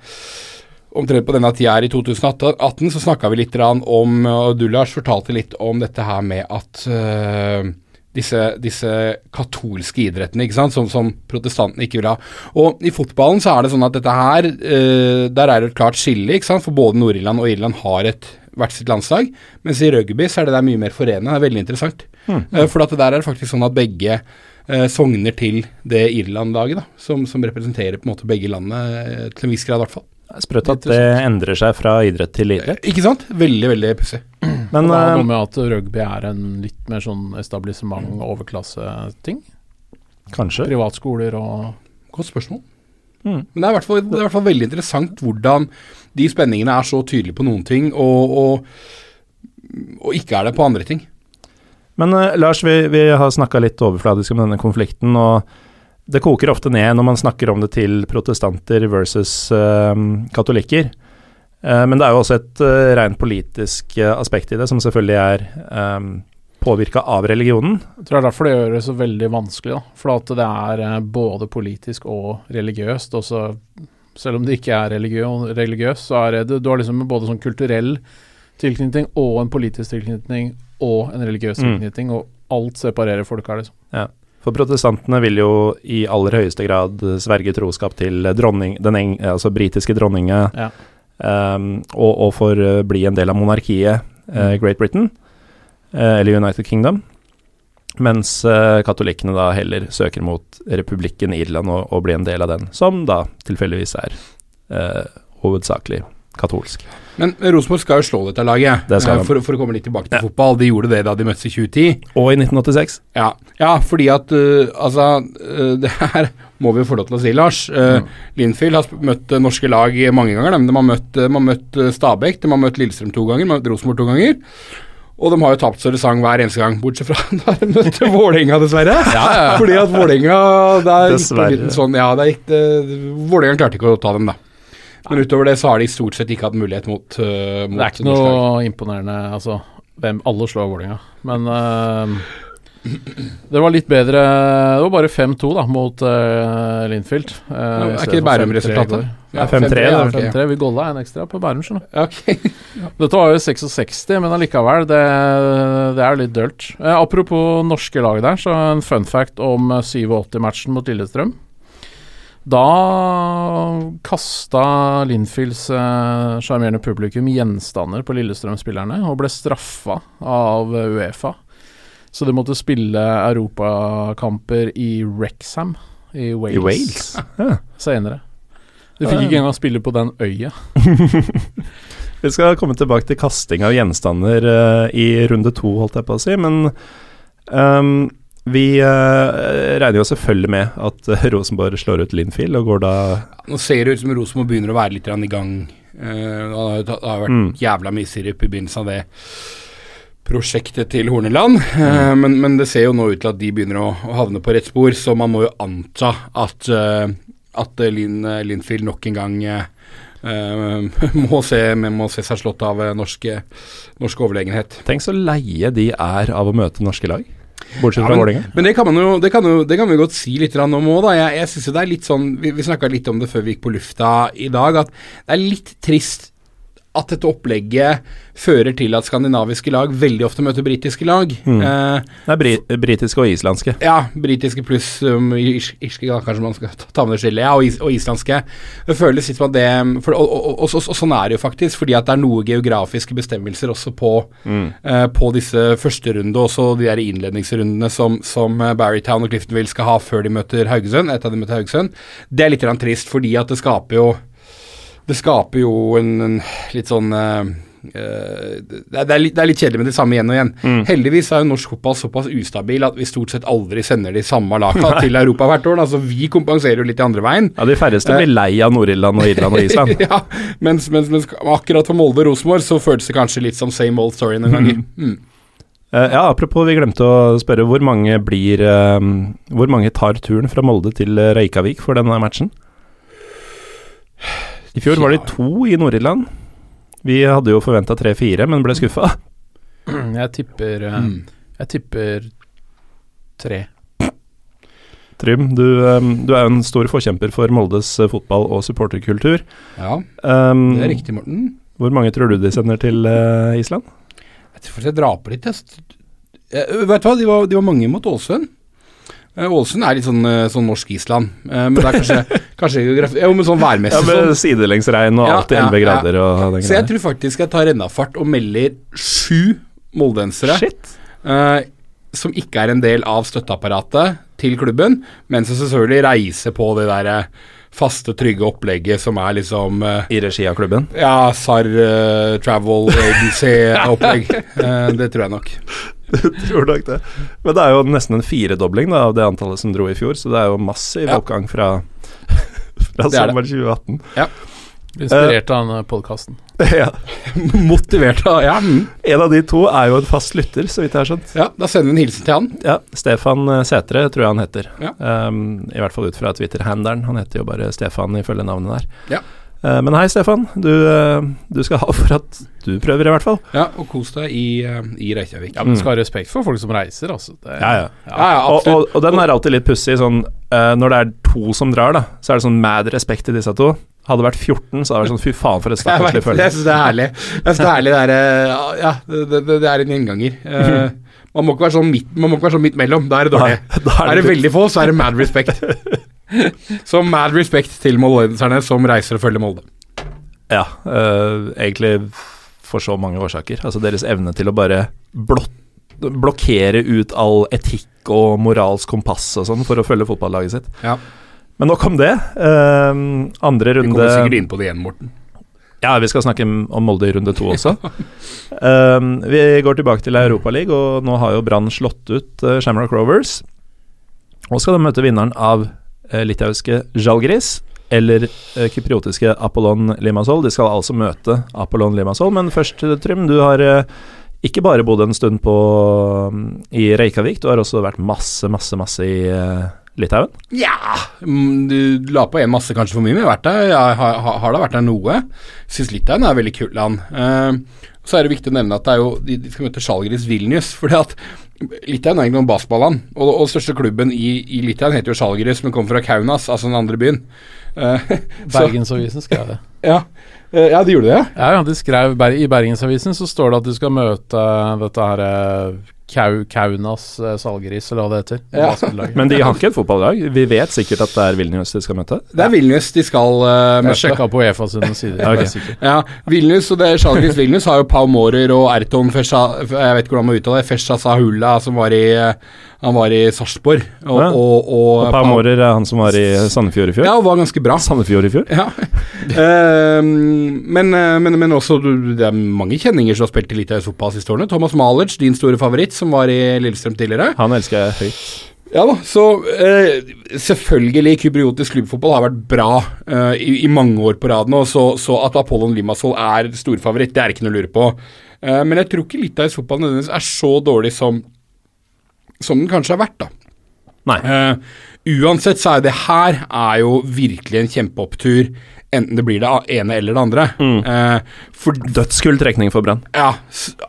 omtrent på denne tida i 2018, så snakka vi litt om Og du, Lars, fortalte litt om dette her med at uh, disse, disse katolske idrettene, ikke sant, som, som protestantene ikke vil ha. Og i fotballen så er det sånn at dette her Der er det et klart skille, ikke sant, for både Nord-Irland og Irland har et hvert sitt landslag, mens i rugby så er det der mye mer forenende. Det er veldig interessant. Eh, for at det der er det faktisk sånn at begge eh, sogner til det Irland-laget, da, som, som representerer på en måte begge landene, eh, til en viss grad i hvert fall. Er Sprøtt at det endrer seg fra idrett til idrett. Ikke sant? Veldig, veldig pussig. Men det eh, noe med at rugby er en litt mer sånn etablissement, overklasseting. kanskje. Privatskoler og Godt spørsmål. Mm. Men det er, fall, det er i hvert fall veldig interessant hvordan de spenningene er så tydelige på noen ting, og, og, og ikke er det på andre ting. Men uh, Lars, vi, vi har snakka litt overfladisk om denne konflikten, og det koker ofte ned når man snakker om det til protestanter versus uh, katolikker. Uh, men det er jo også et uh, rent politisk aspekt i det, som selvfølgelig er um, påvirka av religionen. Jeg tror det er derfor det gjør det så veldig vanskelig. Da. For at det er eh, både politisk og religiøst. Og så, selv om det ikke er religiøst, så er det Du har liksom både sånn kulturell tilknytning og en politisk tilknytning og en religiøs Mm. tilknytning, og alt separerer folk her, liksom. For protestantene vil jo i aller høyeste grad sverge troskap til dronning, den eng, altså britiske dronninga, Ja. um, og, og får eh, en del av monarkiet mm. uh, Great Britain, eh, eller United Kingdom. Mens eh, katolikkene da heller søker mot republikken Irland og, og blir en del av den, som da tilfeldigvis er eh, hovedsakelig katolsk. Men Rosenborg skal jo slå dette laget, Det eh, for, for å komme litt tilbake til Ja. fotball. De gjorde det da de møttes i 2010. Og i 1986 Ja, ja fordi at uh, Altså, uh, det her må vi jo få lov til å si, Lars. Uh, Linfield har møtt norske lag mange ganger. De, de har møtt, de har møtt Stabæk, de har møtt Lillestrøm to ganger, de har møtt Rosenborg to ganger. Og de har jo tapt så det sang hver eneste gang, bortsett fra da de møtte Vålerenga, dessverre. Fordi at Vålerenga der gikk Dessverre. litt sånn, ja, der gikk det, Vålerenga klarte ikke å ta dem, da. Men utover det så har de stort sett ikke hatt mulighet mot, uh, mot Det er ikke noe imponerende, altså. Hvem, alle slår Vålerenga. Men eh, det var litt bedre Det var bare 5-2 da mot uh, Linfield. Uh, er ikke det Bærum-resultatet? Ja, 5-3, ja, da. 5-3. Vi golla en ekstra på Bærum, skjønner okay. Ja. Dette var jo 66, men allikevel, det, det er litt dølt. Uh, apropos norske lag der, så en fun fact om eh, 87-matchen mot Lillestrøm. Da kasta Linfields eh, sjarmerende publikum gjenstander på Lillestrøm-spillerne og ble straffa av eh, Uefa. Så de måtte spille europakamper i Wrexham i Wales, I Wales? Ja. senere. De fikk ikke engang spille på den øya. Vi skal komme tilbake til kasting av gjenstander uh, i runde to, holdt jeg på å si, men um, vi uh, regner jo selvfølgelig med at uh, Rosenborg slår ut Linfield, og går da Nå ser det ut som Rosenborg begynner å være litt i gang. Det har- det har vært Mm. jævla mye sirup i begynnelsen av det prosjektet til Horneland, eh, men, men det ser jo nå ut til at de begynner å, å havne på rett spor, så man må jo anta at, eh, at eh, Lin, Linfield nok en gang Uh, må, se, må se seg slått av norsk, norsk overlegenhet. Tenk så leie de er av å møte norske lag, bortsett fra ja, Vålerenga. men det kan man jo det kan, jo, det kan vi godt si litt om òg, da. Jeg, jeg synes det er litt sånn Vi, vi snakka litt om det før vi gikk på lufta i dag, at det er litt trist at dette opplegget fører til at skandinaviske lag veldig ofte møter britiske lag. Mm. Eh, Det er bri britiske og islandske. ja, britiske pluss um, irske, da, kanskje man skal ta- med det skillet. Ja, og, is og islandske. Det føles litt som at det for, og, og, og, sånn er det jo faktisk, fordi at det er noe geografiske bestemmelser også på, Mm. eh, på disse førsterunde, også de der innledningsrundene som, som eh, Barrytown og Cliftonville skal ha før de møter Haugesund. Etter at de møter Haugesund. Det er litt trist, fordi at det skaper jo Det skaper jo en, en litt sånn eh, det, er, litt, det er litt kjedelig med det samme igjen og igjen. Mm. Heldigvis er jo norsk fotball såpass ustabil at vi stort sett aldri sender de samme lagene til Europa hvert år. Altså Vi kompenserer jo litt i andre veien. Ja, De færreste Eh. blir lei av Nord-Irland og Irland og Island. ja, mens, mens, mens akkurat for Molde og Rosenborg så føltes det kanskje litt som same old story noen ganger. Mm. Eh, ja, Apropos, vi glemte å spørre hvor mange blir uh, Hvor mange tar turen fra Molde til Reykjavik for denne matchen? I fjor var det to i Nord-Irland. Vi hadde jo forventa tre-fire, men ble skuffa. Jeg tipper eh, Mm. Jeg tipper tre. Trym, du, eh, du er jo en stor forkjemper for Moldes eh, fotball- og supporterkultur. Ja, Um, det er riktig, Morten. Hvor mange tror du de sender til Island? Jeg tror jeg drar på litt. Jeg. Eh, vet du hva, de var, de var mange mot Ålesund. Eh, Ålesund er litt sånn, eh, sånn norsk-Island, eh, men det er kanskje, kanskje geografi Jo, men sånn Ja, Med sånn. sidelengsregn og alltid ja, 11 ja. grader og den Så jeg tror faktisk jeg tar rennafart og melder sju moldensere. Shit! eh, som ikke er en del av støtteapparatet til klubben, men som selvfølgelig reiser på det der faste, trygge opplegget som er liksom uh, I regi av klubben. Ja, SAR uh, Travel Agency-opplegg. Det tror jeg nok. tror nok det. Men det er jo nesten en firedobling da, av det antallet som dro i fjor, så det er jo massiv Ja. oppgang fra, fra er sommeren 2018. Inspirert av denne podkasten. ja. Motivert av Ja. En av de to er jo en fast lytter, så vidt jeg har skjønt. ja, da sender vi en hilsen til han. Ja, Stefan eh, Sætre tror jeg han heter. Ja. Um, I hvert fall ut fra Twitter-handelen. Han heter jo bare Stefan ifølge navnet der. Ja. Eh, men hei, Stefan. Du, eh, du skal ha for at du prøver, i hvert fall. Ja, og kos deg i, eh, i Reykjavik. Ja, men skal ha respekt for folk som reiser, altså. Det, Ja, ja. Ja, ja, Og, og, og den er alltid litt pussig. Sånn, når det er to som drar, da, så er det sånn mad respekt til disse to. Hadde det vært 14, så hadde det vært sånn fy faen for et stakkarslig følelse. jeg syns det er herlig. Jeg synes det er herlig det er, Ja, det, det, det er en gjenganger. Uh, man må ikke være sånn midt, man må ikke være sånn midt mellom. Da er det dårlig. Nei, da Er det litt- veldig få, så er det mad respect. Så mad respect til moldenserne som reiser og følger Molde. Ja, øh, egentlig for så mange årsaker. Altså deres evne til å bare blott, blokkere ut all etikk og moralsk kompass og sånn for å følge fotballaget sitt. Ja. Men nok om det. Uh, andre Vi kommer sikkert inn på det igjen, Morten. Ja, vi skal snakke om Molde i runde to også. uh, vi går tilbake til Europaligaen, og nå har jo Brann slått ut uh, Shamrock Rovers. Og skal de møte vinneren av litauiske Žalgiris eller uh, kypriotiske Apollon Limassol. De skal altså møte Apollon Limassol, men først, eh, Trym, du har uh, ikke bare bodd en stund på um, i Reykjavik, du har også vært masse, masse, masse i uh, Litauen. Ja mm, Du la på en masse kanskje for mye, men jeg har vært der. Jeg har, har, har da vært der noe. Syns Litauen er et veldig kult land. Eh, så er det viktig å nevne at det er jo, de, de skal møte Sjalgris Vilnius. fordi at Litauen er egentlig noen basketballand, og, og den største klubben i, i Litauen heter jo Sjalgris, men kommer fra Kaunas, altså den andre byen. Uh, Bergensavisen skrev det. Ja, Uh, ja, de gjorde det, ja. Ja, ja, de skrev I Bergensavisen så står det at du skal møte dette her eh, Kau, Kaunas eh, Salgeris, eller hva det heter. Ja. basketlaget. Men de har ikke et fotballag. Vi vet sikkert at det er Vilnius de skal møte. Det er Vilnius de skal uh, Jeg møte. sjekka på EFA sine sider. okay. er. Ja, Vilnius og det Schalgris Vilnius har jo Pau Mårer og Erton Fesha, Jeg vet ikke hvordan man uttaler det. Fesha Sahula, som var i Han var i Sarpsborg. Og, Ja. og, og, Og Per Mårer er han som var i Sandefjord i fjor. Ja, og var ganske bra. Sandefjord i fjor? Ja. uh, men, eh, men, men også Det er mange kjenninger som har spilt i Litauisk fotball siste årene. Thomas Malic, din store favoritt, som var i Lillestrøm tidligere. Han elsker jeg høyt. Ja da, så eh, selvfølgelig kypriotisk klubbfotball har vært bra eh, i, i mange år på rad nå, så, så at Apollon Limassol er storfavoritt, det er ikke noe å lure på. Eh, men jeg tror ikke litauisk fotball nødvendigvis er så dårlig som, som den kanskje har vært, da. Nei. Uh, uansett så er det her er jo virkelig en kjempeopptur, enten det blir det ene eller det andre. Eh, for Dødskull trekning for Brann. ja,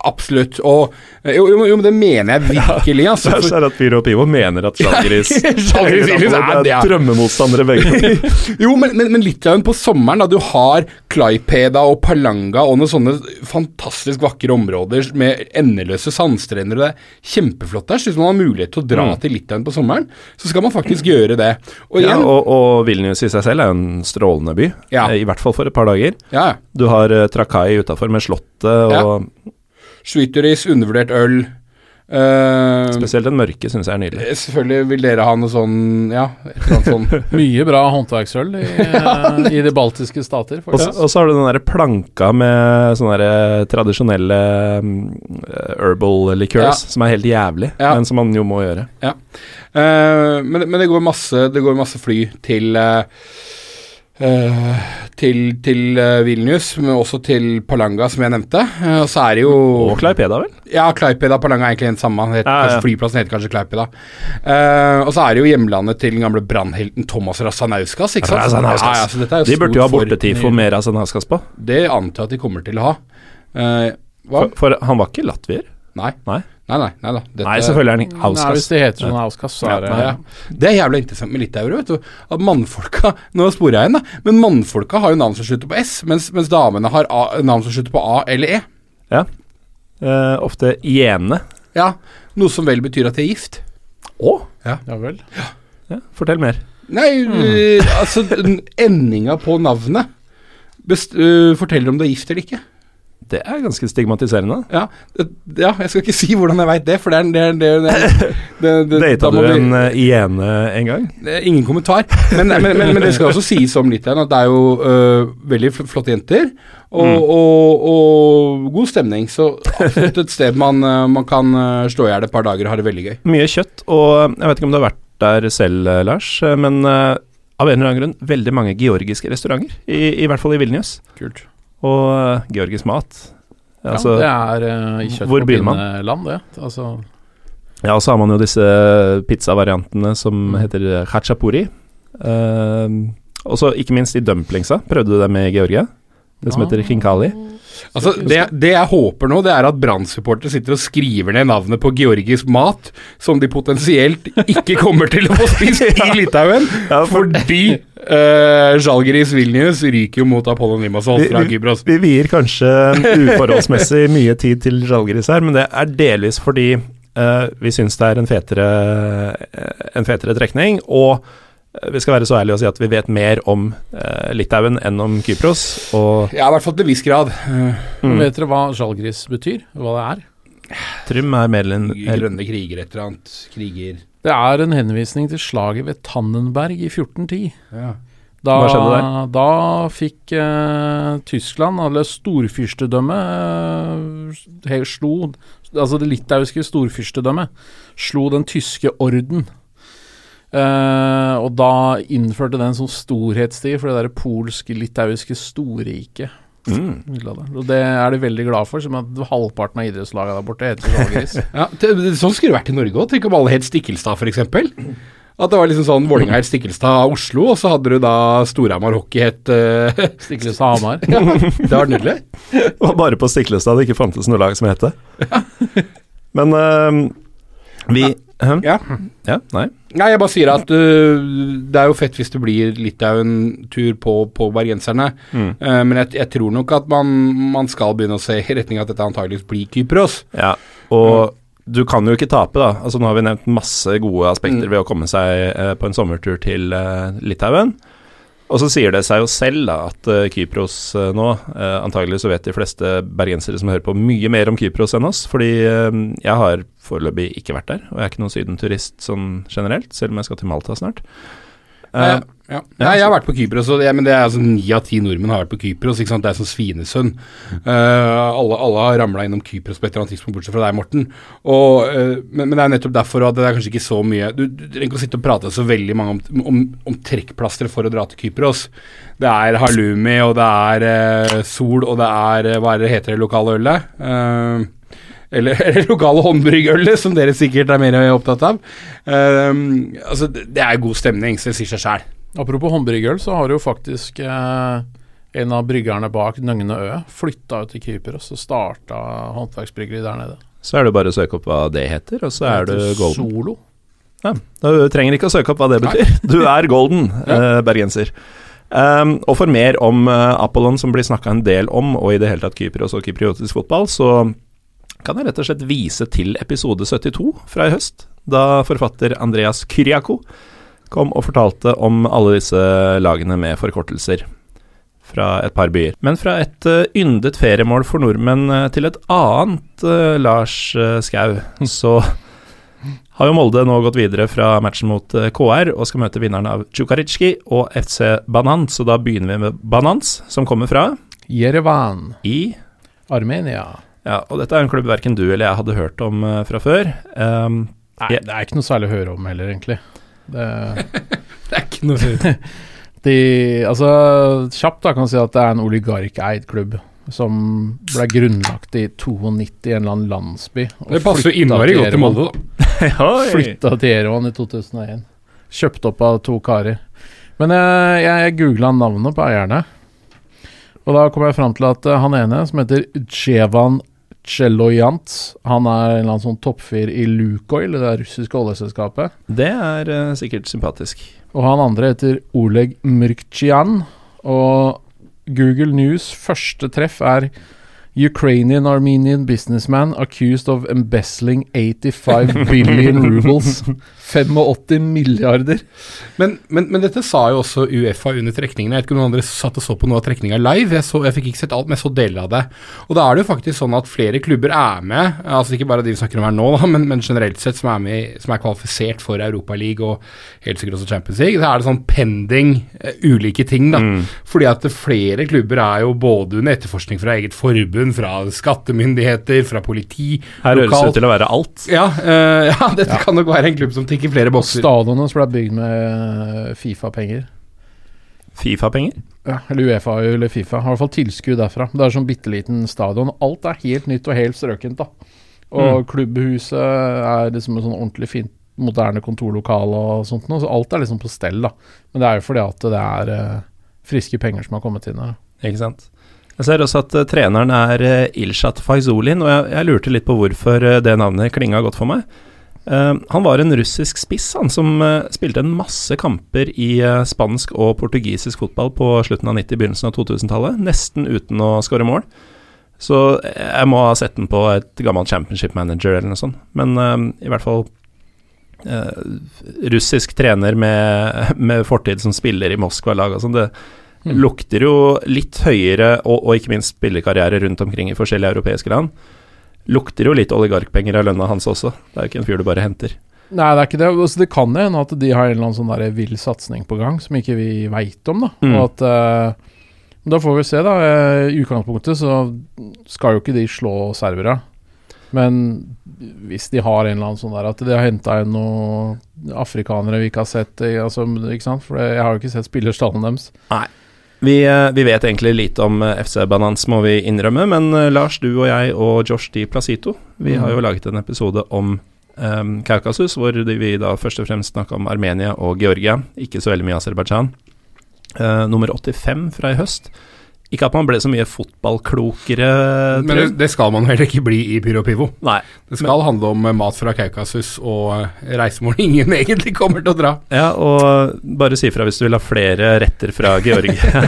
absolutt. Og eh, jo, jo, jo, men det mener jeg virkelig, altså. Så For, er det at Pyro og Pivo mener at Žalgiris er drømmemotstandere begge. Jo, men, men, men Litauen på sommeren, da du har Klaipeda og Palanga og noen sånne fantastisk vakre områder med endeløse sandstrender, og det er kjempeflott der. Så hvis man har mulighet til å dra til Litauen på sommeren, så skal man faktisk gjøre det. Og ja, og, og Vilnius i seg selv er en strålende by, Ja. eh, i hvert fall for et par dager. ja, ja. Du har uh, Trakai utafor med Slottet, og Sweeteries, undervurdert øl. Uh, spesielt den mørke syns jeg er nydelig. selvfølgelig vil dere ha noe sånn, ja, et eller annet sånn Mye bra håndverksøl i, i de baltiske stater, Og så og så har du den der planka med sånne der tradisjonelle mm, herbal liqueurs, som er helt jævlig, Ja. men som man jo må gjøre. Eh, men, men det går masse Det går masse fly til eh, til, til eh, Vilnius, men også til Palanga, som jeg nevnte. Eh, og så er det jo Og Klaipeda, vel? Ja, Klaipeda Palanga er egentlig en samme. Heter, Ja, ja. Flyplassen heter kanskje Klaipeda. Uh, og så er det jo hjemlandet til den gamle brannhelten Thomas Razanauskas. Ikke sant? Razanauskas. Ja, De burde jo ha bortetid for- bortetifo med Razanauskas på. Det antar jeg at de kommer til å ha. Uh? For, for han var ikke latvier? Nei. Nei. Nei, nei. nei da. Dette- Nei, selvfølgelig er han Nei, hvis det heter sånn Auskas, så er det Ja, ja. Det er jævlig interessant med litauere, vet du. At mannfolka Nå sporer jeg inn, da. Men mannfolka har jo navn som slutter på S, mens, mens damene har A, navn som slutter på A eller E. Ja. Eh, ofte Jene. Ja, Noe som vel betyr at de er gift. Å? Ja vel. Ja, fortell mer. Nei, mm. altså den Endinga på navnet best, uh, forteller om du er gift eller ikke. Det er ganske stigmatiserende. Ja, ja jeg skal ikke si hvordan jeg veit det, for det er, det, er- det, er- det, det, det Data da du en uh, en gang? Ingen kommentar. Men, men, men, men det skal også sies om Litauen at det er jo øh, veldig flotte jenter. Og, Mm. og, og god stemning. Så absolutt et sted man, øh, man kan slå i hjel et par dager og ha det veldig gøy. Mye kjøtt, og jeg vet ikke om du har vært der selv, eh, Lars, eh, men øh, av en eller annen grunn veldig mange georgiske restauranter, i, i hvert fall i Vilnius. Kult. Og eh, georgisk mat. Altså, ja, det er uh, i kjøtt pinneland, det. Altså, Ja, og så har man jo disse pizzavariantene som Mm. heter khachapuri. Uh, og så ikke minst i dumplingsa. Prøvde du det med i Georgia? Det som heter khinkali. Altså, det, det jeg håper nå, det er at Brann-supportere sitter og skriver ned navnet på georgisk mat som de potensielt ikke kommer til å få spist i Litauen, Ja, for fordi uh, Žalgiris Vilnius ryker jo mot Apollon Limassol fra Vi- vi- Kypros. Vi vier kanskje uforholdsmessig mye tid til Žalgiris her, men det er delvis fordi uh, vi syns det er en fetere, en fetere trekning. Og eh, vi skal være så ærlige og si at vi vet mer om uh, Litauen enn om Kypros. Og Ja, i hvert fall til en viss grad. Uh, mm, Vet dere hva Žalgris betyr? Hva det er? Trym er mer enn grønne kriger, et eller annet. Kriger. Det er en henvisning til slaget ved Tannenberg i 1410. Ja. Da, Hva skjedde der? Da fikk eh, Tyskland, eller storfyrstedømmet, eh, slo Altså det litauiske storfyrstedømmet slo den tyske orden. Eh, og da innførte den en sånn storhetstid for det derre polsk-litauiske storriket. Mm. Og det er de veldig glad for, som at halvparten av idrettslagene der borte heter Žalgiris. Ja, sånn skulle det vært i Norge òg. Tenk om alle het Stikkelstad, f.eks. At det var liksom sånn Vålerenga het Stikkelstad-Oslo, og så hadde du da Storhamar Hockey het uh, Stiklestad Hamar. Ja, det var nydelig. Det var bare på Stiklestad det ikke fantes noe lag som het det. Men uh, vi Ja. ja, nei. Nei, jeg bare sier at uh, det er jo fett hvis det blir Litauen-tur på, på bergenserne. Mm. Uh, men jeg, jeg tror nok at man, man skal begynne å se i retning at dette antageligvis blir Kypros. Ja, og du kan jo ikke tape, da. Altså Nå har vi nevnt masse gode aspekter Mm. ved å komme seg uh, på en sommertur til eh, Litauen. Og så sier det seg jo selv da at eh, Kypros eh, nå eh, Antagelig så vet de fleste bergensere som hører på, mye mer om Kypros enn oss. Fordi jeg har foreløpig ikke vært der, og jeg er ikke noen sydenturist sånn generelt, selv om jeg skal til Malta snart. Eh, Ja. Nei, jeg har vært på Kypros, og men det er altså ni av ti nordmenn har vært på Kypros. Ikke sant? Det er som Svinesund. Uh, alle, alle har ramla innom Kypros på et eller annet tidspunkt, bortsett fra deg, Morten. Og, uh, men, men det er nettopp derfor at det er kanskje ikke så mye Du, du trenger ikke å sitte og prate så veldig mange om, om, om trekkplaster for å dra til Kypros. Det er halloumi, og det er uh, sol, og det er eh, Hva er heter det lokale ølet? Uh, eller, eller lokale håndbryggølet, som dere sikkert er mer opptatt av. Eh, altså, det er god stemning, så det sier seg sjæl. Apropos håndbryggøl, så har jo faktisk eh, en av bryggerne bak Nøgne Ø flytta ut til Kypros og starta håndverksbryggeri der nede. så er det bare å søke opp hva det heter, og så er du golden. Solo. Ja, du trenger ikke å søke opp hva det betyr. Du er golden, eh, bergenser. Um, og for mer om uh, Apollon, som blir snakka en del om, og i det hele tatt Kypros og kypriotisk fotball, så kan jeg rett og slett vise til episode 72 fra i høst, da forfatter Andreas Kyriako kom og fortalte om alle disse lagene med forkortelser fra et par byer. Men fra et eh, yndet feriemål for nordmenn eh, til et annet, eh, Lars Skau, så har jo Molde nå gått videre fra matchen mot KR og skal møte vinneren av Tsjukaritsjki og FC Banans, Så da begynner vi med Banans, som kommer fra Jerevan, i Armenia. Ja, og dette er en klubb verken du eller jeg hadde hørt om fra før. Um, Nei, det er ikke noe særlig å høre om heller, egentlig. Det, Det er ikke noe de, altså, kjapt da kan man si at det er en oligarkeid klubb som ble grunnlagt i 92 i en eller annen landsby. Det passer jo innmari godt til. Molde, da. Flytta til Jerevan i 2001. Kjøpt opp av to karer. Men jeg, jeg googla navnet på eierne, og da kom jeg fram til at eh, han ene, som heter Djevan Cheloyant, han er en eller annen sånn toppfyr i Lukoil, det russiske oljeselskapet. Det er uh, sikkert sympatisk. Og han andre heter Oleg Mrktsjian. Og Google News første treff er Ukrainian-Armenian businessman accused of embezzling 85 billion rubles. 85 milliarder. Men, men, men dette sa jo også Uefa under trekningene. Jeg vet ikke om noen andre satt og så på noe av trekninga live. Jeg, så, jeg fikk ikke sett alt, men jeg så deler av det. Og da er det jo faktisk sånn at flere klubber er med, altså ikke bare de vi snakker om her nå, da, men, men generelt sett som er, med, som er kvalifisert for Europaligaen og helt sikkert også Champions League. Så er det sånn pending uh, ulike ting, da. Mm. Fordi at flere klubber er jo både under etterforskning fra eget forbund, fra skattemyndigheter, fra politi Her høres det ut til å være alt. Ja, eh, ja dette Ja. kan nok være en klubb som tikker flere bokser. Stadionet som ble bygd med Fifa-penger. Fifa-penger. Ja, eller Uefa eller Fifa. Har i hvert fall tilskudd derfra. Det er sånn bitte liten stadion. Alt er helt nytt og helt strøkent, da. Og Mm. klubbhuset er liksom en sånn ordentlig fint moderne kontorlokale og sånt noe, så alt er liksom på stell, da. Men det er jo fordi at det er eh, friske penger som har kommet inn her. Ikke sant. Jeg ser også at eh, treneren er uh, Ilshat Faizulin, og jeg, jeg lurte litt på hvorfor eh, det navnet klinga godt for meg. Uh, han var en russisk spiss han som uh, spilte en masse kamper i uh, spansk og portugisisk fotball på slutten av 90-, begynnelsen av 2000-tallet, nesten uten å skåre mål. Så jeg må ha sett den på et gammelt championship manager eller noe sånt. Men eh, i hvert fall eh, russisk trener med, med fortid som spiller i Moskva-lag og sånn. Det Mm. lukter jo litt høyere, og, og ikke minst spillekarriere rundt omkring i forskjellige europeiske land. Lukter jo litt oligarkpenger av lønna hans også. Det er jo ikke en fyr du bare henter. Nei, det er ikke det. Altså, det kan hende at de har en eller annen sånn der vill satsing på gang som ikke vi veit om, da. Mm. Og at uh, Da får vi se, da. Eh, I utgangspunktet så skal jo ikke de slå servere. Men hvis de har en eller annen sånn der at de har henta inn noen afrikanere vi ikke har sett eh, altså, ikke sant? For jeg har jo ikke sett spillerstallen deres. Vi, eh, vi vet egentlig lite om eh, FC Banans, må vi innrømme, men eh, Lars, du og jeg og Josh Di Placito, vi har jo laget en episode om um, Kaukasus, hvor vi da først og fremst snakka om Armenia og Georgia, ikke så veldig mye Aserbajdsjan. Uh, nummer 85 fra i høst. Ikke at man ble så mye fotballklokere, Men det, det skal man heller ikke bli i Pyro Pivo. Nei. Det skal handle om eh, mat fra Kaukasus og eh, reisemål ingen egentlig kommer til å dra. Ja, og bare si fra hvis du vil ha flere retter fra Georgia.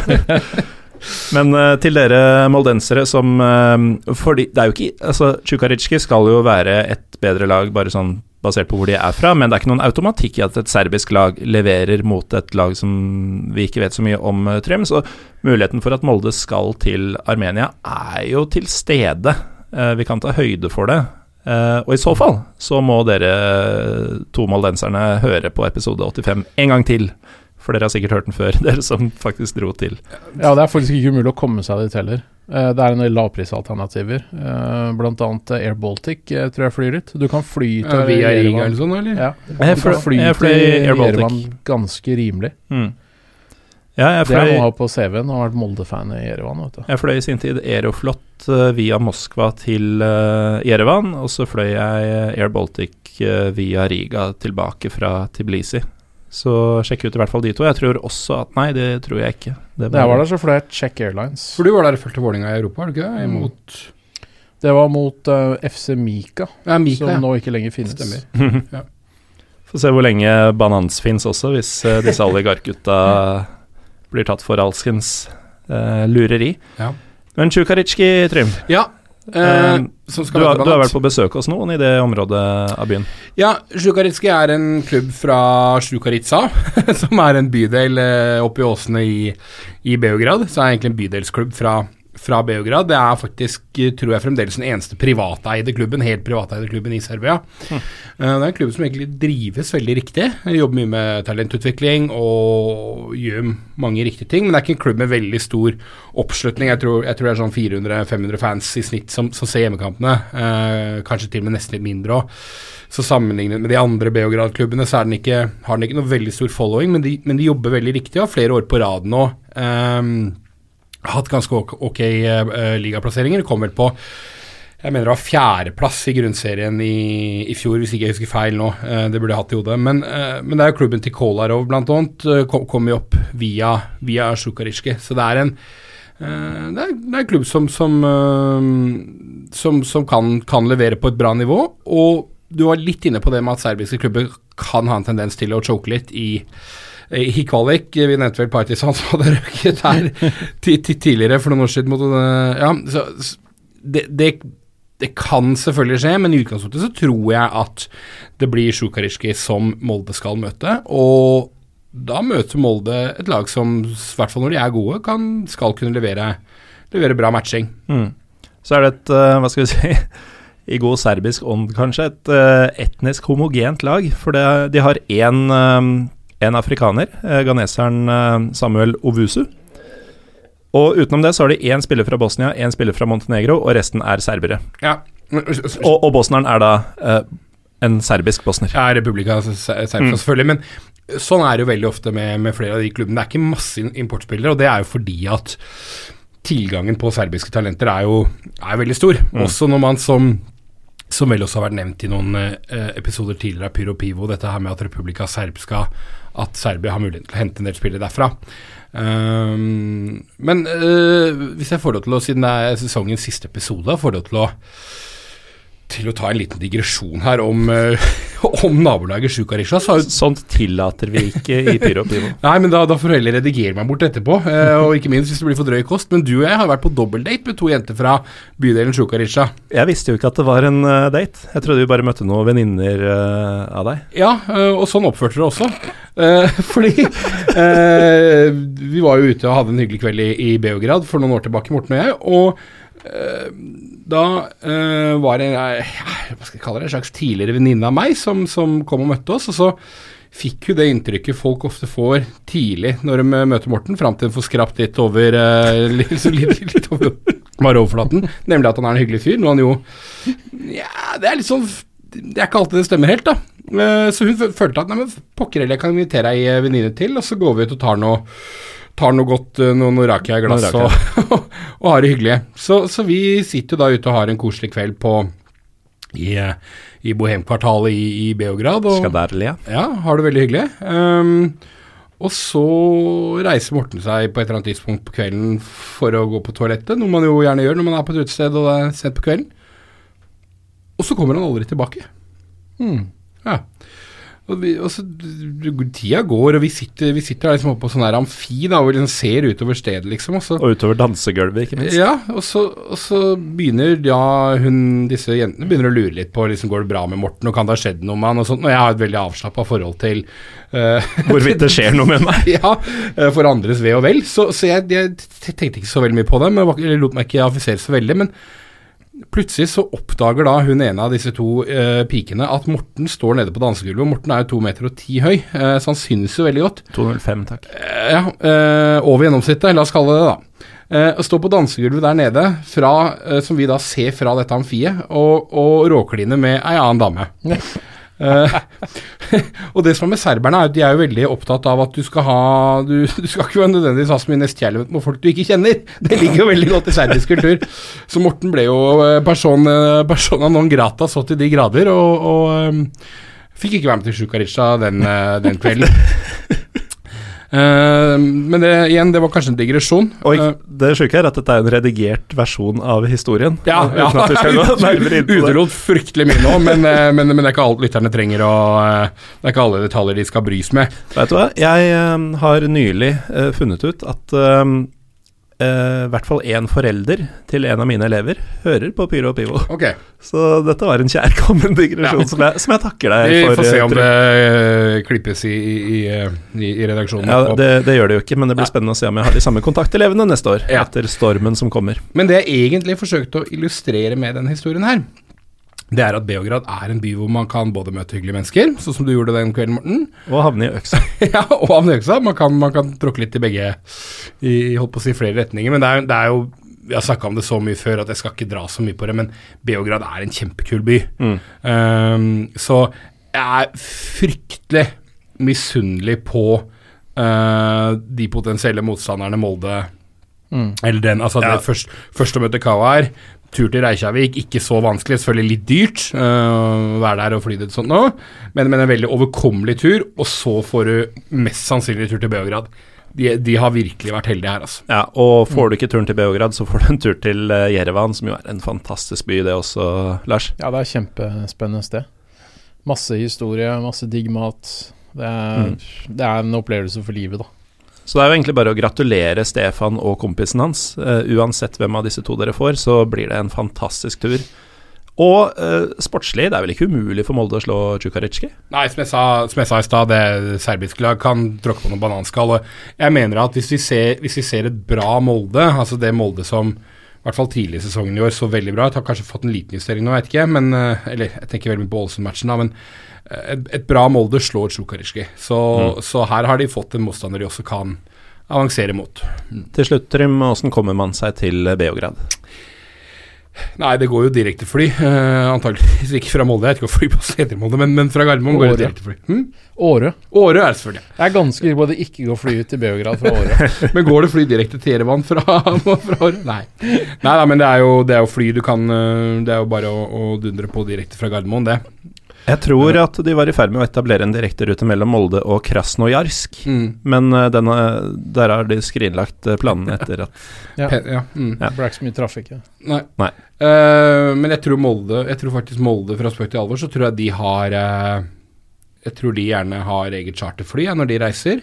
Men eh, til dere moldensere som uh, Fordi det er jo ikke Altså, Tsjukarizjki skal jo være et bedre lag bare sånn basert på hvor de er fra, men det er ikke noen automatikk i at et serbisk lag leverer mot et lag som vi ikke vet så mye om, uh, Trym. Så muligheten for at Molde skal til Armenia er jo til stede. Uh, vi kan ta høyde for det. Uh, og i så fall så må dere to moldenserne høre på episode 85 en gang til. For dere har sikkert hørt den før, dere som faktisk dro til. Ja, det er faktisk ikke umulig å komme seg dit heller. Uh, det er en del lavprisalternativer. Uh, blant annet Air Baltic tror jeg flyr dit. Du kan fly til Ja, via Riga eller sånn, eller? Ja, du Jeg kan fly til Air Baltic. Ganske rimelig. Mm. Ja, jeg Det fløy, noe å ha på CV-en og har vært Molde-fan i Jerevan. vet du. jeg fløy i sin tid Aeroflot eh, via Moskva til uh, Jerevan, og så fløy jeg Air Baltic eh, via Riga tilbake fra Tbilisi. Så sjekk ut i hvert fall de to. Jeg tror også at Nei, det tror jeg ikke. Jeg var der, så flert Check Airlines. For du var der og fulgte Vålerenga i Europa, var du ikke det? Mm. Imot Det var mot uh, FC Mika, Ja, Mika, som ja. nå ikke lenger finnes. Stemmer. Få se hvor lenge Banans fins også, hvis uh, disse oligarkgutta blir tatt for alskens uh, lureri. Ja. Men Tsjukaritsjki, Trym. Ja. Uh, Eh, Du har, du har vært på besøk hos noen i det området av byen? Ja, Sjukaritski er en klubb fra Sjukaritsa, som er en bydel eh, oppe i åsene i, i Beograd. Så er det egentlig en bydelsklubb fra, fra Beograd. Det er faktisk, eh, tror jeg, fremdeles den eneste privateide klubben, helt privateide klubben i Serbia. Mm. Det er en klubb som egentlig drives veldig riktig. Jobber mye med talentutvikling og gjør mange riktige ting. Men det er ikke en klubb med veldig stor oppslutning. Jeg tror, jeg tror det er sånn 400-500 fans i snitt som, som ser hjemmekampene. Eh, kanskje til og med nesten litt mindre òg. Så sammenlignet med de andre Beograd-klubbene, så den ikke, har den ikke noe veldig stor following, men de, men de jobber veldig riktig og har flere år på rad nå. ehm, hatt ganske ok, okay uh, ligaplasseringer. vel på jeg mener det var fjerdeplass i grunnserien i, i fjor, hvis ikke jeg husker feil nå. Uh, det burde jeg hatt i hodet. Men, uh, men det er jo klubben til Kolarov eh, kom, kom jo opp via, via Sjukaritsjki. Så det er en det, er, det er en klubb som, som, som, som kan, kan levere på et bra nivå. Og du var litt inne på det med at serbiske klubber kan ha en tendens til å choke litt i i kvalik, vi nevnte vel Partisan som hadde røket her ti- ti- tidligere for noen år siden. Mot, eh, ja, så, det, det, det kan selvfølgelig skje, men i utgangspunktet så tror jeg at det blir Sjukaritsjki som Molde skal møte. Og da møter Molde et lag som, i hvert fall når de er gode, kan, skal kunne levere, levere bra matching. Mm. Så er det et, eh, hva skal vi si, i god serbisk ånd kanskje, et eh, etnisk homogent lag. For det, de har én en afrikaner, ganeseren ghaneseren eh, Samuel Ovusu. Og utenom det så har de én spiller fra Bosnia, én spiller fra Montenegro, og resten er serbere. Ja, Og, og bosneren er da eh, en serbisk bosner. Ja, Republika Serbia, Mm. selvfølgelig. Men sånn er det jo veldig ofte med, med flere av de klubbene. Det er ikke masse importspillere, og det er jo fordi at tilgangen på serbiske talenter er jo er veldig stor. Mm. Også når man som som vel også har vært nevnt i noen eh, episoder tidligere av Pyro Pivo, dette her med at Republika Serbska At Serbia har mulighet til å hente en del spillere derfra. Um, men uh, hvis jeg får lov til å, siden det er sesongens siste episode, får lov til å til å ta en liten digresjon her om, uh, om nabolaget Sjukarisha, så Sånt tillater vi ikke i Pyro Pivo. Nei, men da, da får du heller redigere meg bort etterpå. Uh, og ikke minst hvis det blir for drøy kost. Men du og jeg har vært på dobbeldate med to jenter fra bydelen Sjukarisha. Jeg visste jo ikke at det var en uh, date. Jeg trodde vi bare møtte noen venninner av deg. Ja, og sånn oppførte dere også. Fordi vi var jo ute og hadde en hyggelig kveld i, i Beograd for noen år tilbake, Morten og jeg. Og da eh, var det eh, hva skal jeg kalle det, en slags tidligere venninne av meg som, som kom og møtte oss. Og så fikk hun det inntrykket folk ofte får tidlig når de møter Morten, fram til de får skrapt litt over eh, litt, litt, litt over bare overflaten, nemlig at han er en hyggelig fyr. Nå er han jo Ja, det er litt sånn Det er ikke alltid det stemmer helt, da. Eh, Så hun følte at nei, men pokker heller, jeg kan invitere ei eh, venninne til, og så går vi ut og tar noe Tar noe godt, noen noe, noe rakia-glass Noe og, og har det hyggelig. Så, så vi sitter da ute og har en koselig kveld på i, eh, i Bohemkvartalet i, i Beograd. Og, Skaderlia. ja, har det veldig hyggelig. Um, og så reiser Morten seg på et eller annet tidspunkt på kvelden for å gå på toalettet, noe man jo gjerne gjør når man er på et utested og det er sent på kvelden. Og så kommer han aldri tilbake. Hmm. Ja. Og, vi, og så Tida går, og vi sitter, vi sitter her liksom oppe på sånn her amfi da, og vi liksom ser utover stedet, liksom. Og så, Og utover dansegulvet, ikke minst. ja, og så, og så begynner ja, hun, disse jentene begynner å lure litt på liksom, går det bra med Morten, og kan det ha skjedd noe med han, og sånt. Og jeg har et veldig avslappa forhold til uh, Hvorvidt det skjer noe med meg. ja, eh, for andres ve og vel. Så, så jeg, jeg tenkte ikke så veldig mye på det, men eller lot meg ikke affisere så veldig. Men plutselig så oppdager da hun ene av disse to eh, pikene at Morten står nede på dansegulvet. Morten er jo to meter og ti høy, eh, så han synes jo veldig godt. 205, takk. Eh, ja, eh, over gjennomsnittet, la oss kalle det det, da. Eh, står på dansegulvet der nede, fra, eh, som vi da ser fra dette amfiet, og, og råkline med ei annen dame. Eh, og det som er med serberne, er at de er jo veldig opptatt av at du skal ha Du, du skal ikke være nødvendigvis ha så mye nestkjærlighet med folk du ikke kjenner. Det ligger jo veldig godt i serbisk kultur. Så Morten ble jo eh, person, eh, persona non grata så til de grader, og, og um, fikk ikke være med til Sjukarica den, den kvelden. Eh, men det, igjen, det var kanskje en digresjon. Og Eh, det sjuke er at dette er en redigert versjon av historien. ja, ja. Utelot fryktelig mye nå, men, eh, men, men det er ikke alt lytterne trenger å Det er ikke alle detaljer de skal brys med. Vet du hva, jeg har nylig funnet ut at eh, eh, i hvert fall én forelder til en av mine elever hører på Pyro og Pivo. Okay. Så dette var en kjærkommen digresjon Ja. som, jeg, som jeg takker deg Vi for. får se eh, om det eh, klippes i, i, i, eh, i, i redaksjonen. ja, det, det gjør det jo ikke, men det blir spennende å se om jeg har de samme kontaktelevene neste år. Ja. Etter stormen som kommer. Men det jeg egentlig forsøkte å illustrere med denne historien her, det er at Beograd er en by hvor man kan både møte hyggelige mennesker, sånn som du gjorde den kvelden, Morten, Og havne i øksa. ja, og havne i øksa. Man kan, man kan tråkke litt i begge i holdt på å si flere retninger. Men det er, det er jo Vi har snakka om det så mye før at jeg skal ikke dra så mye på det, men Beograd er en kjempekul by. Mm. Um, så jeg er fryktelig misunnelig på uh, de potensielle motstanderne Molde Mm. Eller den, altså Ja. det først, først å møte Kawa her. Tur til Reykjavik, ikke så vanskelig, selvfølgelig litt dyrt øh, å være der og fly dit sånn nå, men, men en veldig overkommelig tur. Og så får du mest sannsynlig tur til Beograd. De, de har virkelig vært heldige her, altså. Ja, og får du ikke turen til Beograd, så får du en tur til eh, Jerevan, som jo er en fantastisk by, det også, Lars. Ja, det er kjempespennende sted. Masse historie, masse digg mat. Det er, det er en opplevelse for livet, da. Så det er jo egentlig bare å gratulere Stefan og kompisen hans. Uh, uansett hvem av disse to dere får, så blir det en fantastisk tur. Og uh, sportslig, det er vel ikke umulig for Molde å slå Tsjukaritsjki? Nei, som jeg sa, som jeg sa i stad, det serbiske lag kan tråkke på noen bananskall. Jeg mener at hvis vi, ser, hvis vi ser et bra Molde, altså det Molde som i hvert fall tidlig i sesongen i år så veldig bra ut, har kanskje fått en liten justering nå, vet ikke, men eh, Eller jeg tenker veldig mye på Ålesund-matchen, da, men eh, et, et bra Molde slår Tsjukarizjki. Så, så her har de fått en motstander de også kan avansere mot. Til slutt, Trym, åssen kommer man seg til Beograd? Nei, det går jo direkte fly. Uh, antakeligvis ikke fra Molde, jeg vet ikke hva flyplassen heter i Molde, men, men fra Gardermoen går det Åre. direkte fly. Hm? Åre. Åre er det selvfølgelig. Jeg er ganske sikker på at det ikke går fly ut til Beograd fra Åre. Men går det fly direkte til Erevan fra, fra Åre? Nei. Nei da, men det er, jo, det er jo fly du kan øh, Det er jo bare å, å dundre på direkte fra Gardermoen, det. Jeg tror at de var i ferd med å etablere en direkterute mellom Molde og Krasnojarsk, Mm. men eh, denne, der har de skrinlagt eh, planene etter at Ja. Pe- ja. Mm. Ja. Det ble ikke så mye trafikk. Ja. Nei. Nei. Uh, men jeg tror Molde Jeg tror faktisk Molde, fra spøk til alvor, så tror jeg de har uh, Jeg tror de gjerne har eget charterfly ja, når de reiser,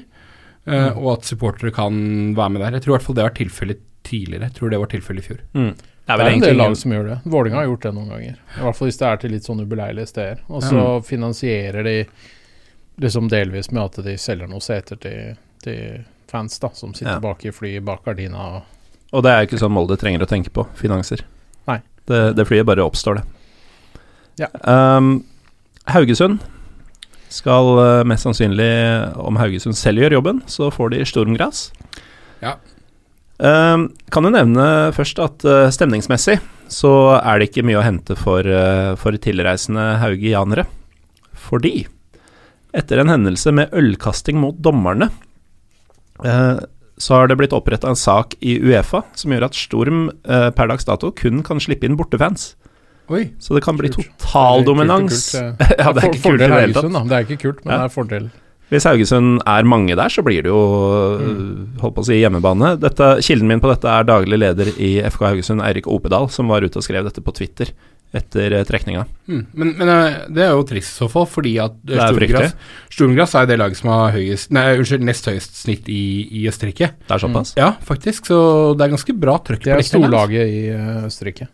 eh, og at supportere kan være med der. Jeg tror i hvert fall det var tilfellet tidligere. Jeg tror det var tilfellet i fjor. mm. Det er Det er en del lag som gjør det. Vålinga har gjort det noen ganger. I hvert fall hvis det er til litt sånn ubeleilige steder. Og så finansierer de liksom delvis med at de selger noen seter til, til fans da, som sitter Ja. bak i flyet bak gardina. Og Og det er jo ikke sånn Molde trenger å tenke på, finanser. Nei. Det, det flyet bare oppstår, det. Ja. Um, Haugesund skal eh, mest sannsynlig, om Haugesund selv gjør jobben, så får de Stormgras. Ja. Um, kan jo nevne først at eh, stemningsmessig så er det ikke mye å hente for, eh, for tilreisende haugianere. Fordi etter en hendelse med ølkasting mot dommerne, eh, så har det blitt oppretta en sak i Uefa som gjør at Storm per dags dato kun kan slippe inn bortefans. Oi. Så det kan bli Kult. total Det er ja, det ikke kult i det hele tatt. Det er ikke kult, men det er fordel. Hvis Haugesund er mange der, så blir det jo Mm. holdt på å si hjemmebane. Dette, kilden min på dette er daglig leder i FK Haugesund, Eirik Opedal, som var ute og skrev dette på Twitter etter eh, trekninga. Mm. Men, men eh, det er jo trist i så fall, fordi at eh, er Sturmgrass, Sturmgrass er det laget som har høyest Nei, unnskyld, nest høyest snitt i, i Østerrike. Det er såpass. Ja, faktisk, så det er ganske bra trøkk Det på er storlaget i eh, Østerrike.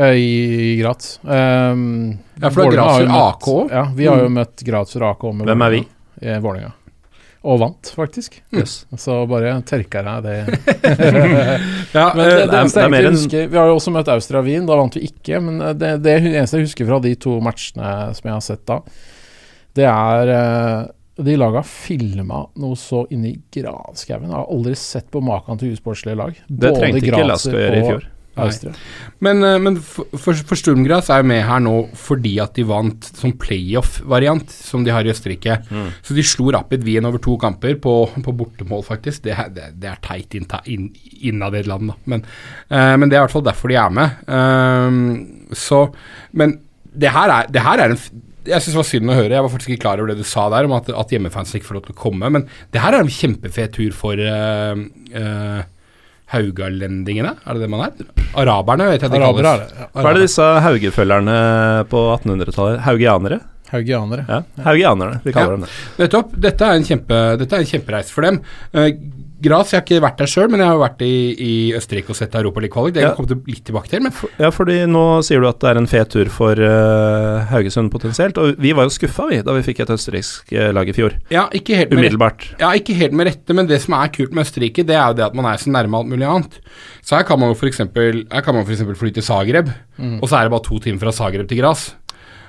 Eh, I, i Graz. Um, Ja, for det er Graz møtt- AK òg? Ja, vi har jo møtt Graz og AK med Hvem er vi? I Vålerenga. Og vant, faktisk. Yes. Så bare tørker jeg det. Ja, Men det, det, det, er- det er mer husker, Vi har jo også møtt Austria Wien, da vant vi ikke. Men eh, det, det eneste jeg husker fra de to matchene som jeg har sett da, det er eh, De laga filma noe så inni granskauen. Jeg har aldri sett på maken til usportslige lag. Det trengte ikke Lask å gjøre i fjor. Austria. Men, eh, men for, for, Sturmgras er jo med her nå fordi at de vant som playoff-variant, som de har i Østerrike. Mm. Så de slo Rapid Wien over to kamper på, på bortemål, faktisk. Det, det, det er teit innta- inn, innad i et land, da. Men, uh, men det er i hvert fall derfor de er med. Uh, så Men det her er, det her er en jeg synes det var synd å høre. Jeg var faktisk ikke klar over det du sa der, om at, at hjemmefansen ikke får lov til å komme. Men det her er en kjempefet tur for uh, uh, haugalendingene, er det det man er? Araberne, vet jeg de Arabere kalles. Ja. Hva er det disse haugefølgerne på 1800-tallet? Haugianere? Haugianere. Ja, haugianerne, vi kaller Ja. dem det. Nettopp. Dette er en, kjempe, dette er en kjempereis for dem. Uh, Gras, jeg har ikke vært der sjøl, men jeg har jo vært i, i Østerrike og sett Europaliga-kvalik. Det Ja. kommer til litt tilbake til. Men Ja, fordi nå sier du at det er en fet tur for uh, Haugesund potensielt, og vi var jo skuffa, vi, da vi fikk et østerriksk eh, lag i fjor. ja, ikke helt med rette. Ja, ikke helt med rette, men det som er kult med Østerrike, det er jo det at man er så nærme alt mulig annet. Så her kan man jo for eksempel, her kan man for eksempel fly til Zagreb, og så er det bare to timer fra Zagreb til Gras.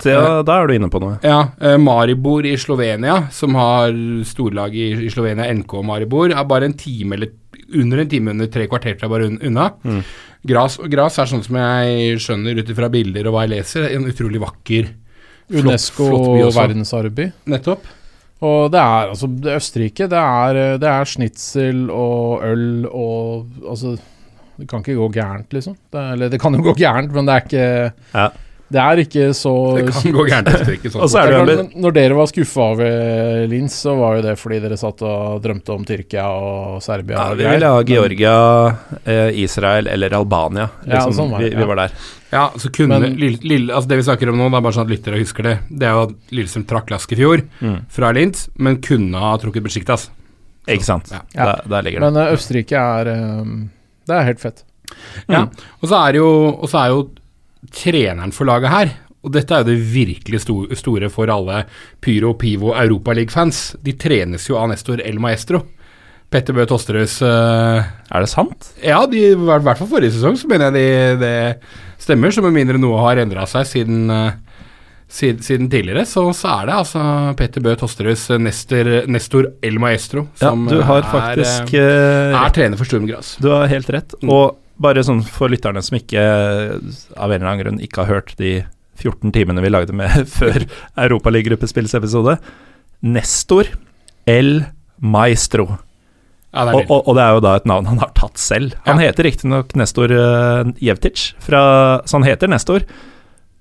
Ja, da er du inne på noe. Ja, eh, Maribor i Slovenia, som har storlag i, i Slovenia, NK Maribor, er bare en time eller under en time under tre kvarter til bare unna. Mm. Gras, Gras er sånn som jeg skjønner ut ifra bilder og hva jeg leser, en utrolig vakker flott- Unesco flott verdensarvby. Nettopp. Og det er altså det Østerrike, det er, det er snitsel og øl og Altså, det kan ikke gå gærent, liksom. Det, eller det kan jo gå gærent, men det er ikke Ja. Det er ikke så Det kan gå gærent. Sånn. Og så det Det klart, Når dere var skuffa over Linz, så var jo det fordi dere satt og drømte om Tyrkia og Serbia. Ja, vi ville ha Georgia, eh, Israel eller Albania. Ja, Liksom, sånn var det, vi, vi var der. Ja, så kunne Men- Lille, Lille, altså Det vi snakker om nå, det er bare sånn at lyttere husker det. Det er jo at Lillestrøm trakk Lask i fjor Mm. fra Linz, men kunne ha trukket Besjiktas. Ikke sant. Ja. Ja. Der, der ligger det. Men eh, Østerrike er eh, Det er helt fett. Ja. Mm. Og så er jo, og så er jo treneren for laget her, og dette er jo det virkelig store for alle Pyro, Pivo, Europaliga-fans. De trenes jo av Nestor El Maestro. Petter Bø Tosterøs uh, Er det sant? Ja, de, i hvert fall forrige sesong så mener jeg de, det stemmer. Så med mindre noe har endra seg siden, uh, siden, siden tidligere, så, så er det altså Petter Bø Tosterøs eh, Nestor, Nestor El Maestro Ja, som du har er, faktisk eh, eh, er trener for Sturmgras. Du har helt rett. Mm. Og bare sånn for lytterne som ikke av en eller annen grunn ikke har hørt de 14 timene vi lagde med før Europaliga-gruppespillsepisode. Nestor El Maestro. Ja, det Og, og, og det er jo da et navn han har tatt selv. Han Ja. heter riktignok Nestor uh, Jevtic, fra, så han heter Nestor.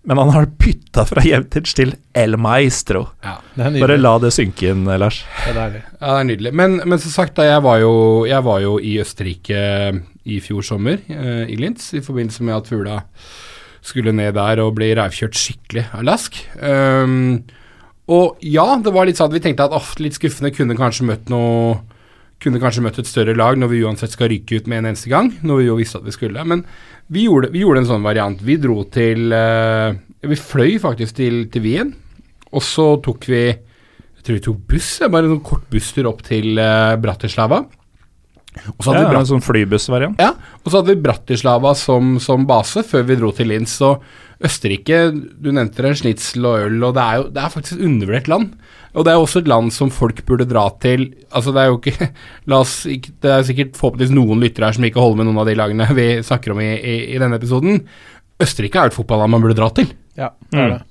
Men han har bytta fra Jevtic til El Maestro. Ja. Bare la det synke inn, Lars. Det er deilig. Ja, det er nydelig. Men, men som sagt, da, jeg, var jo, jeg var jo i Østerrike i fjor sommer, eh, i Lintz, i forbindelse med at Fugla skulle ned der og bli reivkjørt skikkelig av Lask. Um, og ja, det var litt sånn at vi tenkte at oh, litt skuffende, kunne kanskje møtt noe kunne kanskje møtt et større lag når vi uansett skal ryke ut med en eneste gang, når vi jo visste at vi skulle. Men vi gjorde, vi gjorde en sånn variant. Vi dro til eh, Vi fløy faktisk til, til Wien, og så tok vi jeg tror vi tok buss, bare en sånn kort busstur opp til uh, Bratislava. Og så hadde Ja, en sånn flybussvariant. ja, og så hadde vi Bratislava som, som base før vi dro til Linz. Og Østerrike, du nevnte det, snitsel og øl, og det er jo det er faktisk et undervurdert land. Og det er også et land som folk burde dra til. Altså det er jo ikke La oss Det er sikkert forhåpentligvis noen lyttere her som ikke holder med noen av de lagene vi snakker om i, i, i denne episoden. Østerrike er jo et fotballand man burde dra til. Ja, det er Mm. det.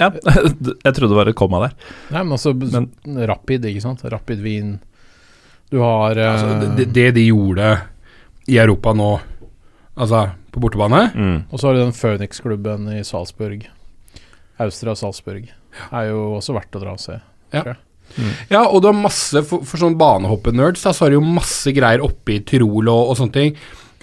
Ja, jeg trodde det var et komma der. Nei, men altså Men- Rapid, ikke sant. Rapid Wien. Du har eh, Altså, det, det de gjorde i Europa nå, altså på bortebane Mm. Og så har du den Phoenix-klubben i Salzburg. Austria Salzburg. Er jo også verdt å dra og se. Ja, og du har masse For, for sånn banehoppe-nerds, så har du jo masse greier oppe i Tirol og, og sånne ting.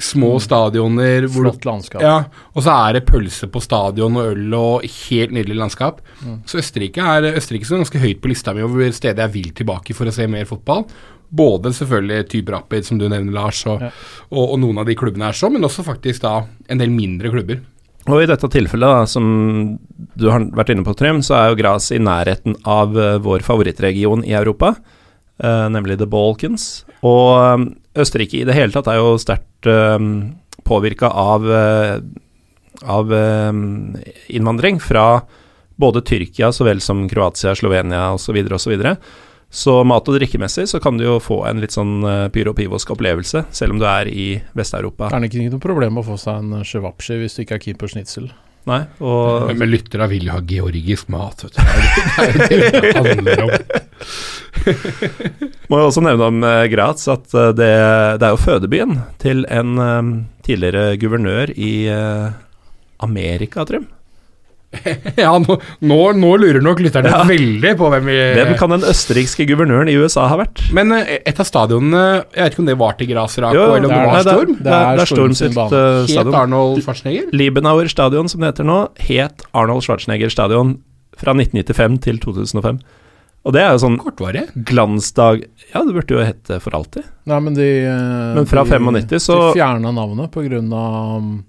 Små stadioner hvor Flott landskap. Ja, og så er det pølse på stadion og øl og helt nydelig landskap. Så Østerrike er Østerrike er ganske høyt på lista mi over steder jeg vil tilbake for å se mer fotball. Både selvfølgelig type Rapid, som du nevner, Lars, og, Ja. og, og noen av de klubbene her så, men også faktisk da en del mindre klubber. Og i dette tilfellet, da, som du har vært inne på, Trym, så er jo Gras i nærheten av eh, vår favorittregion i Europa, eh, nemlig The Balkans. Og eh, Østerrike i det hele tatt er jo sterkt uh, påvirka av, eh, av eh, innvandring fra både Tyrkia så vel som Kroatia, Slovenia osv. osv. Så, videre. så mat- og drikkemessig så kan du jo få en litt sånn uh, pyro-pivosk opplevelse, selv om du er i Vest-Europa. Det er ikke noe problem å få seg en shevapshi hvis du ikke er keen på snitsel. Nei, og Men, lytterne vil jo ha georgisk mat, vet du. Det er jo det det handler om. Må jo også nevne om eh, Graz at eh, det, det er jo fødebyen til en um, tidligere guvernør i uh, Amerika, Trym. Ja, nå, nå, nå lurer nok lytterne Ja. veldig på hvem vi Hvem kan den østerrikske guvernøren i USA ha vært? Men et av stadionene Jeg vet ikke om det var til Grasrako Jo, eller om det det er- var Storm? det, er, det, er, det er Storm sitt uh, stadion. Het. Arnold Schwarzenegger? Liebenauer stadion, som det heter nå, het Arnold Schwarzenegger stadion fra 1995 til 2005. Og det er jo sånn Kortvarig. glansdag Ja, det burde jo hete for alltid. Nei, men de eh, Men fra de, 95 så- De fjerna navnet pga. Um,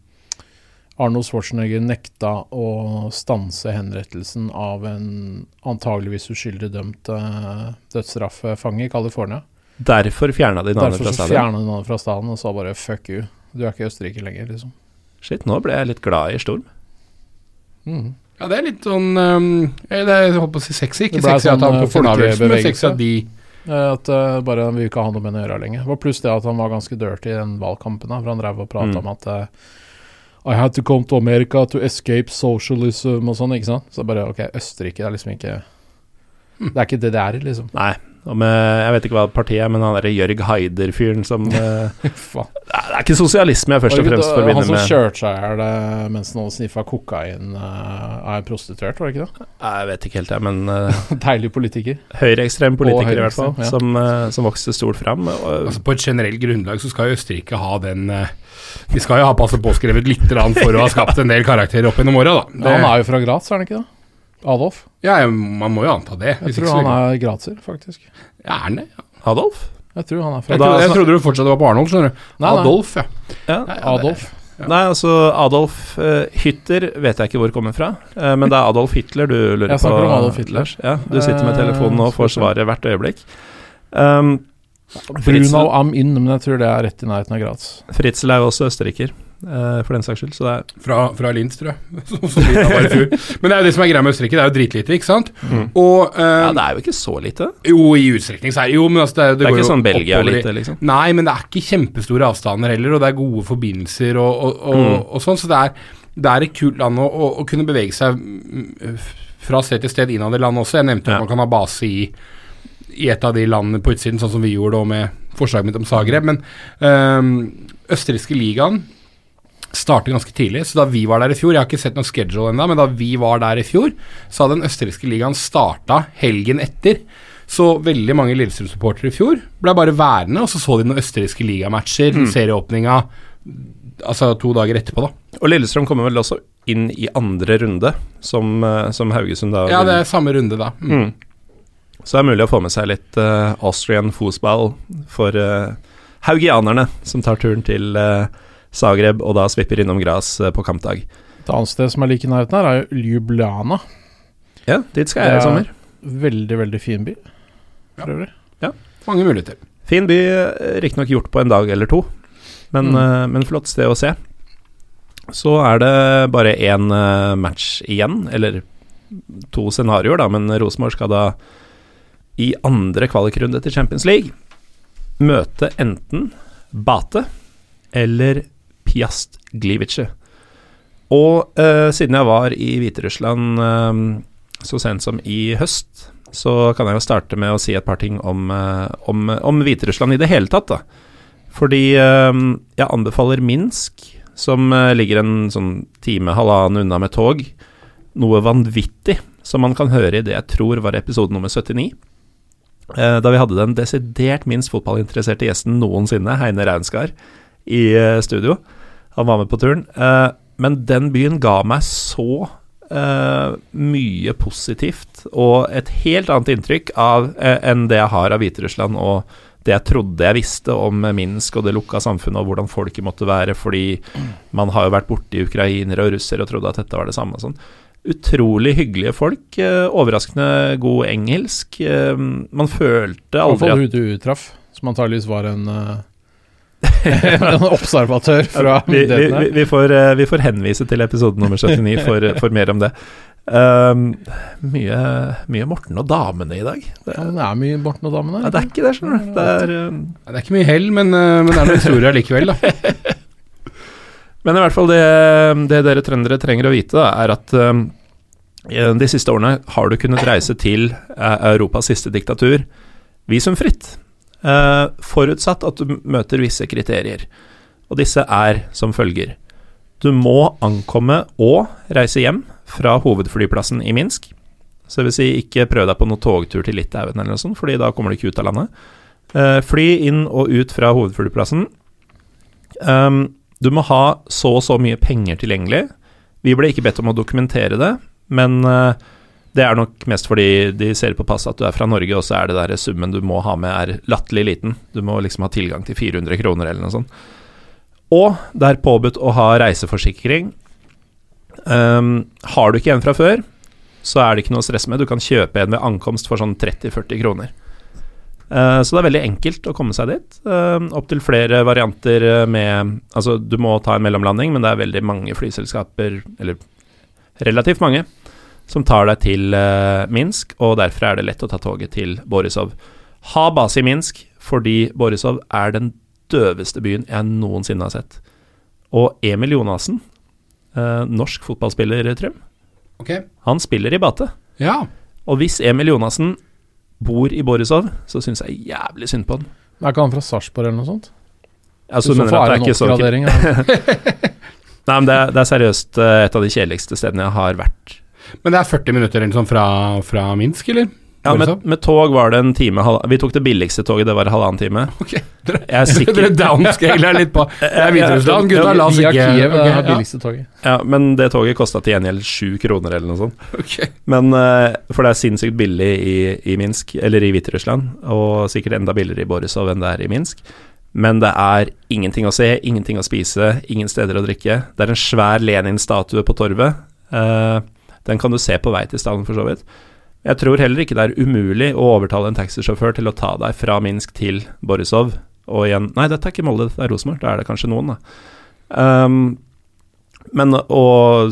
Arnold Schwarzenegger nekta å stanse henrettelsen av en antageligvis uskyldig dømt uh, dødsstraffefange i California. Derfor fjerna de navnet fra så stadion. fjerna de navnet fra staden og sa bare 'fuck you'. Du er ikke i Østerrike lenger, liksom. Shit, nå ble jeg litt glad i Storm. Mhm. Ja, det er litt sånn um, eh, Det er jeg holdt på å si sexy. Ikke sexy sånn, at han på tok den men sexy at de Eh, At uh, bare vi ikke ha noe med det å gjøre lenger. Og pluss det at han var ganske dirty i den valgkampen. da, For han drev og prata Mm. om at uh, I had to come to America to escape socialism og sånn, ikke sant. Så bare ok, Østerrike det er liksom ikke Det er ikke det det er, liksom. Nei, og med, jeg vet ikke hva partiet er, men han derre Jørg Haider-fyren som eh, Faen. Det er ikke sosialisme jeg først og fremst forbinder med Han som kjørte seg i hjel eh, mens noen sniffa kokain, eh, er prostituert, var det ikke det? Jeg vet ikke helt, jeg, men uh, Deilig politiker. høyreekstrem politiker i hvert fall, ja. som, eh, som vokste stort fram. Og, Altså På et generelt grunnlag så skal jo Østerrike ha den eh, De skal jo ha passet påskrevet litt for å ha skapt en del karakterer opp gjennom åra, da. Ja, han er jo fra Graz, er han ikke det? Adolf? ja, ja, man må jo anta det. Jeg tror han er grazer, faktisk. Ja, er han det? Ja. Adolf? Jeg tror han er fra Jeg, trodde, jeg trodde du fortsatt var på Arnold, skjønner du. Nei, nei. Adolf, ja. Ja. Adolf. ja. Nei, altså Adolf uh, Hytter vet jeg ikke hvor kommer fra, uh, men det er Adolf Hitler du lurer på. Jeg på. snakker om Adolf Hitler. Ja, du sitter med Eh, telefonen og får svaret hvert øyeblikk. Um, Brunau am inn, men jeg tror det er rett i nærheten av Graz. Fritzel er jo også østerriker, eh, for den saks skyld, så det er Fra, fra Linz, tror jeg. Men det er jo det som er greia med Østerrike, det er jo dritlite, ikke sant? Mm. Og uh, Ja, det er jo ikke så lite. Jo, i utstrekning så er det jo, men altså det, er- det, Det er går ikke jo sånn Belgia er lite, liksom. Nei, men det er ikke kjempestore avstander heller, og det er gode forbindelser og, og, og, Mm. og sånn, så det er, det er et kult land å, å, å kunne bevege seg mm, fra sted til sted innad i landet også. Jeg nevnte Ja. at man kan ha base i, i et av de landene på utsiden, sånn som vi gjorde da med forslaget mitt om Zagreb, men um, østerrikske ligaen startet ganske tidlig, så da vi var der i fjor Jeg har ikke sett noen schedule ennå, men da vi var der i fjor, så hadde den østerrikske ligaen starta helgen etter. Så veldig mange Lillestrøm-supportere i fjor ble bare værende, og så så de noen østerrikske ligamatcher, Mm. serieåpninga, altså to dager etterpå, da. Og Lillestrøm kommer vel også inn i andre runde, som, eh, som Haugesund da Ja, det er samme runde, da. Mm. Mm. Så det er mulig å få med seg litt uh, Austrian fotball for uh, haugianerne, som tar turen til uh, Zagreb og da svipper innom Gras på kampdag. Et annet sted som er like i nærheten her, er Ljubljana. Ja, dit skal jeg i Ja. sommer. Veldig, veldig fin by, Ja. for øvrig. Mange muligheter. Fin by, riktignok gjort på en dag eller to, men, Mm. men flott sted å se. Så er det bare én match igjen, eller to scenarioer, da, men Rosenborg skal da i andre kvalikrunde til Champions League møte enten Bate eller Piast Gliwice. Og eh, siden jeg var i Hviterussland eh, så sent som i høst, så kan jeg jo starte med å si et par ting om, eh, om, om Hviterussland i det hele tatt, da. Fordi eh, jeg anbefaler Minsk, som eh, ligger en sånn time, halvannen unna med tog. Noe vanvittig som man kan høre i det jeg tror var episode nummer 79. Eh, da vi hadde den desidert minst fotballinteresserte gjesten noensinne, Heine Raunskar, i eh, studio. Han var med på turen. Eh, men den byen ga meg så mye positivt og et helt annet inntrykk av, enn det jeg har av Hviterussland og det jeg trodde jeg visste om Minsk og det lukka samfunnet og hvordan folket måtte være, fordi man har jo vært borti ukrainere og russere og trodde at dette var det samme. Sånn. Utrolig hyggelige folk. Eh, overraskende god engelsk. Eh, man følte aldri at at hun du traff, som antageligvis var en, eh, en observatør fra vi, vi, vi, får, vi får henvise til episode nummer 79 for, for mer om det. Um, mye, mye Morten og damene i dag. Det, Ja, det er mye Morten og damene. Nei, det er ikke det, skjønner du. Det er, um, Det er ikke mye hell, men, men det er noen historier likevel, da. Men i hvert fall det, det dere trøndere trenger å vite, da, er at um, i de siste årene har du kunnet reise til eh, Europas siste diktatur visumfritt. Uh, forutsatt at du møter visse kriterier. Og disse er som følger. Du må ankomme og reise hjem fra hovedflyplassen i Minsk. Så det vil si, ikke prøv deg på noen togtur til Litauen eller noe sånt, fordi da kommer du ikke ut av landet. Uh, fly inn og ut fra hovedflyplassen. Um, du må ha så og så mye penger tilgjengelig. Vi ble ikke bedt om å dokumentere det, men eh, det er nok mest fordi de ser på passet at du er fra Norge, og så er det der summen du må ha med er latterlig liten. Du må liksom ha tilgang til 400 kroner eller noe sånt. Og det er påbudt å ha reiseforsikring. Um, har du ikke en fra før, så er det ikke noe å stresse med. Du kan kjøpe en ved ankomst for sånn 30-40 kroner. Eh, så det er veldig enkelt å komme seg dit. Uh, Opptil flere varianter eh, med Altså, du må ta en mellomlanding, men det er veldig mange flyselskaper, eller relativt mange, som tar deg til eh, Minsk, og derfor er det lett å ta toget til Borisov. Ha base i Minsk, fordi Borisov er den døveste byen jeg noensinne har sett. Og Emil Jonassen, eh, norsk fotballspiller, Trym, okay. han spiller i Bate. Ja. Og hvis Emil Jonassen bor i Borisov, så syns jeg jævlig synd på han. Er ikke han fra Sarpsborg eller noe sånt? Altså, I så mener fall at det er er en oppgradering. Nei, men det er, det er seriøst eh, et av de kjedeligste stedene jeg har vært. Men det er 40 minutter eller sånn fra, fra Minsk, eller? Ja, med, med tog var det en time Vi tok det billigste toget, det var halvannen time. Ok. Jeg er sikker Dere downscaler litt på Det er Hviterussland, gutta. La oss ikke Kiev, det ja, billigste toget. Ja, men det toget kosta til gjengjeld sju kroner eller noe sånt. Okay. Men eh, For det er sinnssykt billig i, i Minsk, eller i Hviterussland, og sikkert enda billigere i Borisov enn det er i Minsk. Men det er ingenting å se, ingenting å spise, ingen steder å drikke. Det er en svær Lenin-statue på torvet. Uh, den kan du se på vei til stallen, for så vidt. Jeg tror heller ikke det er umulig å overtale en taxisjåfør til å ta deg fra Minsk til Borisov og igjen Nei, dette er ikke Molde, dette er Rosenborg. Da er det kanskje noen, da. Um, men å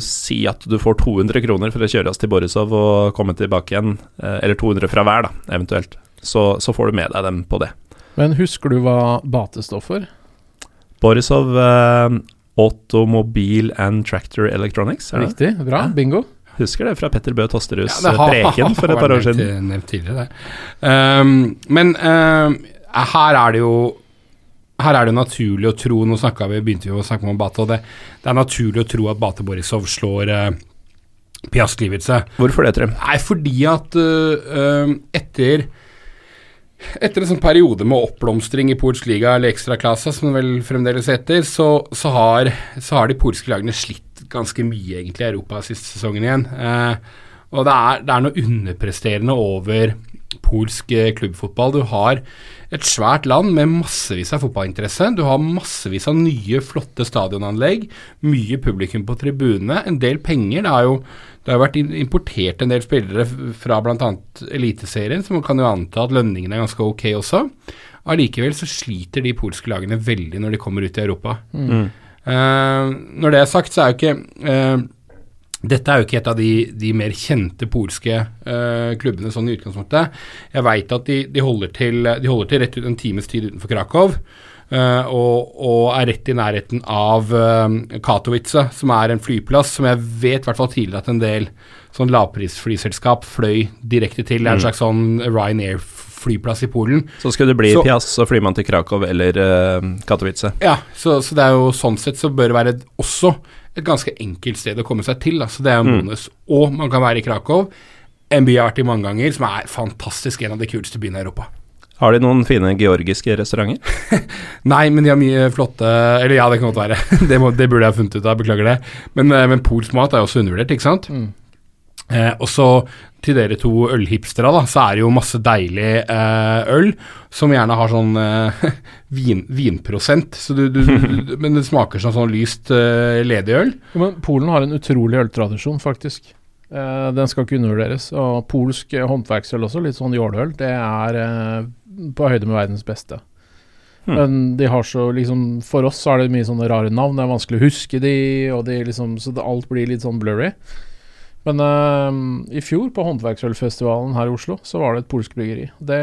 si at du får 200 kroner for å kjøre oss til Borisov og komme tilbake igjen, eh, eller 200 fra hver, da, eventuelt, så, så får du med deg dem på det. Men husker du hva Bate står for? Borisov eh, Automobil and Tractor Electronics. Riktig, bra, Ja. bingo. Husker det fra Petter Bø Tosterhus Ja, preken for et par år siden. nevnt- tidligere, det. Um, men um, her er det jo her er det naturlig å tro Nå vi, begynte vi å snakke om Bate, og det, det er naturlig å tro at Bate Borisov slår uh, Piastlivitse. Hvorfor det, Trym? Nei, fordi at øh, øh, etter etter en sånn periode med oppblomstring i polsk liga eller ekstraklassa, som det vel fremdeles heter, så, så, har, så har de polske lagene slitt ganske mye egentlig i Europa siste sesongen igjen. Eh, og det er, det er noe underpresterende over polsk eh, klubbfotball. Du har et svært land med massevis av fotballinteresse. Du har massevis av nye, flotte stadionanlegg, mye publikum på tribunene, en del penger. Det har jo det har vært importert en del spillere fra bl.a. Eliteserien, så man kan jo anta at lønningene er ganske ok også. Allikevel så sliter de polske lagene veldig når de kommer ut i Europa. Mm. Eh, når det er sagt, så er jo ikke eh, dette er jo ikke et av de, de mer kjente polske uh, klubbene sånn i utgangspunktet. Jeg veit at de, de, holder til, de holder til rett ut en times tid utenfor Krakow. Uh, og, og er rett i nærheten av uh, Katowice, som er en flyplass som jeg vet hvert fall tidligere at en del sånn lavprisflyselskap fløy direkte til. Det er en Mm. slags sånn Ryanair-flyplass i Polen. Så skulle det bli Så- Piaz, så flyr man til Krakow eller uh, Katowice. Ja, så, så det er jo sånn sett så bør det være et- også et ganske enkelt sted å komme seg til. Da. Så det er en Mm. Og man kan være i Krakow, en by jeg har vært i mange ganger, som er fantastisk en av de kuleste byene i Europa. Har de noen fine georgiske restauranter? Nei, men de har mye flotte Eller ja, det kan godt være. det, må, det burde jeg ha funnet ut av, beklager det. Men, eh, men polsk mat er jo også undervurdert, ikke sant? Mm. Eh, og så til dere to ølhipstere, da, så er det jo masse deilig eh, øl som gjerne har sånn eh, vin, vinprosent. Så du, du, du, men det smaker som sånn lyst eh, ledig øl. Ja, men Polen har en utrolig øltradisjon, faktisk. Eh, den skal ikke undervurderes. Og polsk eh, håndverksøl også, litt sånn jåleøl, det er eh, på høyde med verdens beste. Hmm. Men de har så liksom For oss så er det mye sånne rare navn, det er vanskelig å huske de, og de liksom Så det, alt blir litt sånn blurry. Men uh, i fjor, på Håndverksølfestivalen her i Oslo, så var det et polsk bryggeri. Det,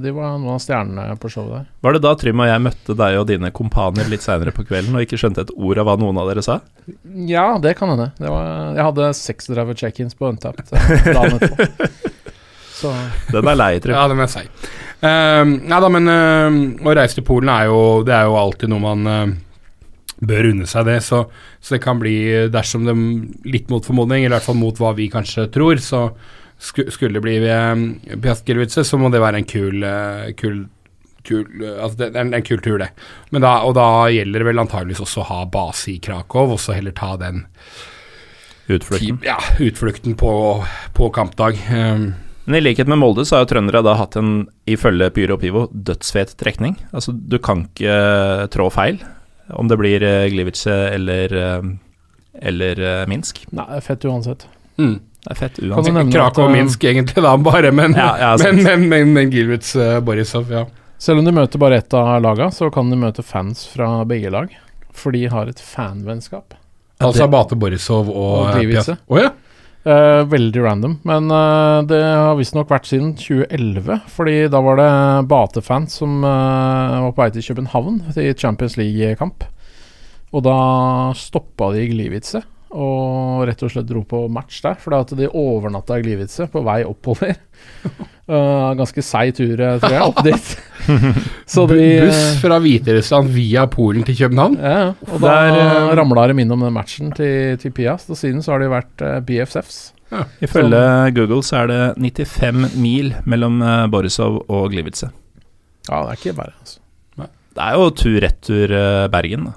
de var noen av stjernene på showet der. Var det da Trym og jeg møtte deg og dine kompanier litt seinere på kvelden og ikke skjønte et ord av hva noen av dere sa? Ja, det kan hende. Det var, jeg hadde 36 check-ins på Untapped eh, dagen etterpå. Så Den er lei, Trym. Ja, den er seig. Uh, nei da, men uh, å reise til Polen er jo Det er jo alltid noe man ehm, bør unne seg det. Så, så det kan bli, dersom det litt mot formodning, eller i hvert fall mot hva vi kanskje tror, så skulle det bli um, så må det være en kul, eh, kul Kul, eh, altså det, er en, en kul tur, det. Men da, og da gjelder det vel antageligvis også å ha base i Krakow, og så heller ta den Utflukten. ja, utflukten på, på kampdag. Ehm, Men i likhet med Molde så har jo trøndere da hatt en, ifølge Pyro Pivo, dødsfet trekning. Altså du kan ikke eh, trå feil, om det blir uh, Gliwice eller, eh, eller eh, Minsk. Nei, det er fett uansett. mm. Det er fett uansett. Krakow og eh, Minsk egentlig da, bare, men, Ja, ja, men, men, men, men Gilwitz, uh, Borisov, ja. Selv om de møter bare ett av lagene, så kan de møte fans fra begge lag. For de har et fanvennskap. Altså Abate, Bate Borisov og, Og eh, Gliwice. Oh, ja. Eh, veldig random, men uh, det har visstnok vært siden 2011. Fordi da var det Bate-fans som uh, var på vei til København til Champions League-kamp. Og da stoppa de i Gliwice og rett og slett dro på match der. Fordi at de overnatta i Gliwice på vei oppover. Ganske seig tur, tror jeg, opp dit. Så de Buss fra Hviterussland via Polen til København. Ja, ja. og da Der, eh, ramla de innom den matchen til, til Piast, og siden så har de vært BFFs. BFFs. Ifølge Google så er det 95 mil mellom eh, Borisov og Gliwice. Ja, det er ikke bare altså. Det er jo tur-retur eh, Bergen, da.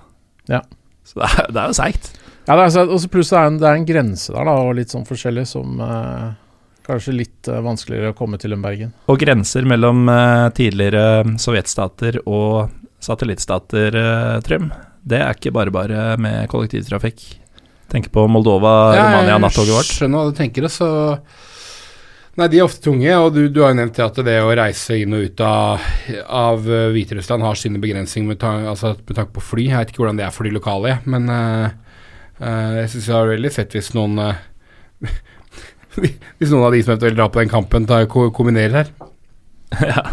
Ja. Så det er, det er jo seigt. Ja, det er, pluss det er, en, det er en grense der, da, og litt sånn forskjellig, som eh, kanskje litt eh, vanskeligere å komme til enn Bergen. Og grenser mellom eh, tidligere sovjetstater og satellittstater, eh, Trym, det er ikke bare bare med kollektivtrafikk. Tenk på Moldova, Romania, nattoget vårt. Jeg skjønner hva du tenker, så Nei, de er ofte tunge, og du, du har jo nevnt det at det å reise inn og ut av, av Hviterussland har sine begrensninger med, altså med tanke på fly. Jeg vet ikke hvordan det er for de lokale, men uh, uh, jeg syns det er veldig fett hvis noen eh, Hvis noen av de som eventuelt drar på den kampen, tar, kombinerer her. ja.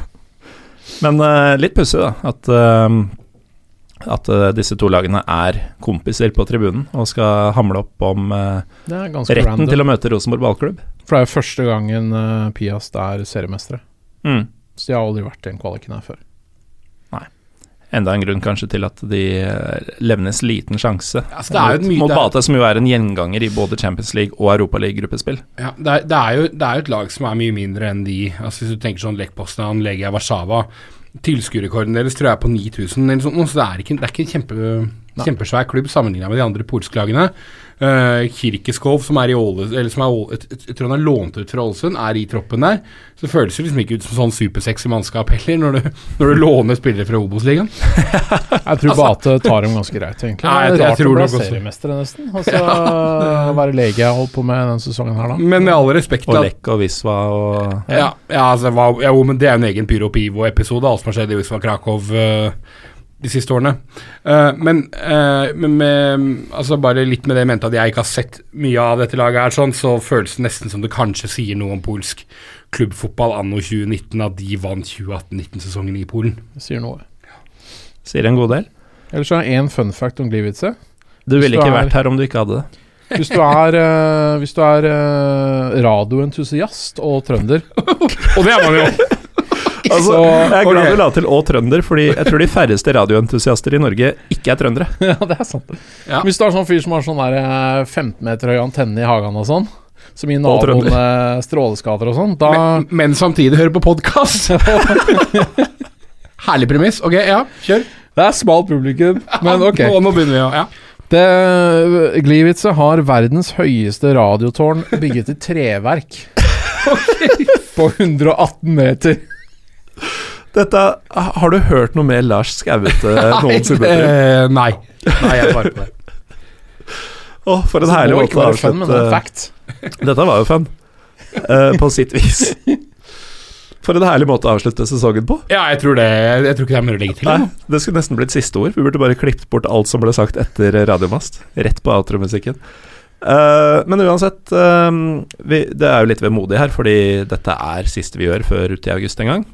Men uh, litt pussig, da. At, uh, at uh, disse to lagene er kompiser på tribunen og skal hamle opp om retten random. til å møte Rosenborg ballklubb. For det er jo første gangen uh, Piast er seriemestere. Mm. Så de har aldri vært i den kvaliken her før. Enda en grunn kanskje til at de eh, levnes liten sjanse Altså, mot, Bate, som jo er en gjenganger i både Champions League og Europaliga-gruppespill. Ja, det er, det, er jo, det er jo et lag som er mye mindre enn de Altså Hvis du tenker sånn Lech Poznan, Legia Warszawa Tilskuerrekorden deres tror jeg er på 9000 eller sånt, så det er ikke, det er ikke en kjempe, kjempesvær klubb sammenligna med de andre polske lagene. Uh, Kirkeskov, som er i Åle, eller som er, Åle- jeg, tror han er lånt ut fra Ålesund, er i troppen der. Så det føles jo liksom ikke ut som sånn supersexy mannskap heller, når du, når du låner spillere fra Obos-ligaen. Jeg tror Bate tar dem ganske greit, egentlig. Nei, jeg- det er rart tror å bli seriemester, også. seriemestere, nesten. Altså, Å være lege jeg holdt på med denne sesongen her, da. Men med all respekt Og Lech og Visva og Ja, ja, altså, hva, jo, men det er en egen Pyro Pivo-episode, alt som har skjedd i Visva Krakow. eh, de siste årene. Uh, men uh, men med, altså bare litt med det jeg mente at jeg ikke har sett mye av dette laget, her sånn, så føles det nesten som det kanskje sier noe om polsk klubbfotball anno 2019 at de vant 2018-19-sesongen i Polen. Det sier noe. sier en god del. Ellers så har jeg én fun fact om Gliwice. Du ville ville du ikke er- vært her om du ikke hadde det. Hvis du er, uh, hvis du er radioentusiast og trønder Og det er man jo! Altså, jeg er glad du la til 'og trønder', fordi jeg tror de færreste radioentusiaster i Norge ikke er trøndere. Ja, det er sant. Ja. Hvis du har sånn fyr som har sånn der eh, 15 meter høy antenne i hagen og sånn, som gir naboen eh, stråleskader og sånn, da Men, men samtidig høre på podkast. Herlig premiss. Ok, ja, kjør. Det er smalt publikum, men ok. Nå, nå begynner vi, ja. Det, Gliwice har verdens høyeste radiotårn bygget i treverk. På 118 meter. Dette, har du hørt noe mer Lars Skauete noensinne? Eh, nei. Nei, jeg svarer på det. Å, for en herlig måte å avslutte. Dette var jo fun, uh, på sitt vis. For en herlig måte å avslutte sesongen på. Ja, jeg tror det. Jeg tror ikke det er mulig å legge til. Nei, det skulle nesten blitt siste ord. Vi burde bare klippet bort alt som ble sagt etter Radiomast. Rett på outromusikken. Uh, men uansett, uh, vi, det er jo litt vemodig her, fordi dette er siste vi gjør før ut i august en gang.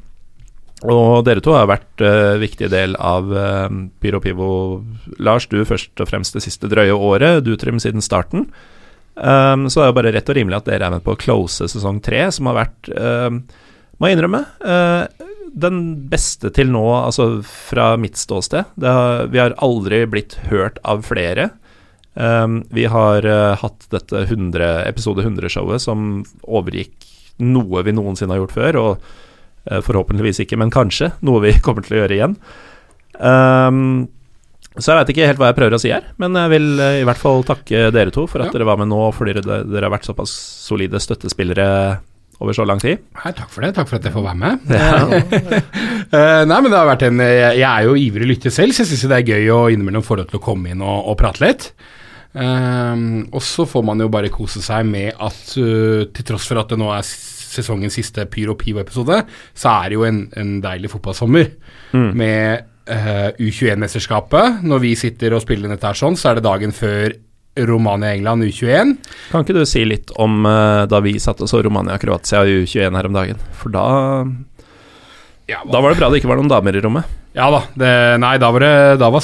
Og dere to har vært uh, viktig del av uh, Pyro Pivo. Lars, du først og fremst det siste drøye året, du Trym siden starten. Um, så det er jo bare rett og rimelig at dere er med på å close sesong tre, som har vært, uh, må jeg innrømme, uh, den beste til nå, altså fra mitt ståsted. Har, vi har aldri blitt hørt av flere. Um, vi har hatt dette 100, episode 100-showet som overgikk noe vi noensinne har gjort før, og forhåpentligvis ikke, men kanskje noe vi kommer til å gjøre igjen. Um, så jeg vet ikke helt hva jeg prøver å si her, men jeg vil eh, i hvert fall takke dere to for at Ja. dere var med nå, fordi dere, dere har vært såpass solide støttespillere over så lang tid. Nei, takk for det. Takk for at jeg får være med. Ja. nei, men det har vært en Jeg, er jo ivrig lytter selv, så jeg syns det er gøy å innimellom få lov til å komme inn og, og prate litt. Um, og så får man jo bare kose seg med at uh, til tross for at det nå er sesongens siste Pyro Pivo-episode, så er det jo en, en deilig fotballsommer med uh, U21-mesterskapet. Når vi sitter og spiller dette her sånn, så er det dagen før Romania-England U21. Kan ikke du si litt om uh, da vi satt og så Romania-Kroatia U21 her om dagen? For da, Ja, da var det bra det ikke var noen damer i rommet. Ja da. Det, nei, da var, det, da, var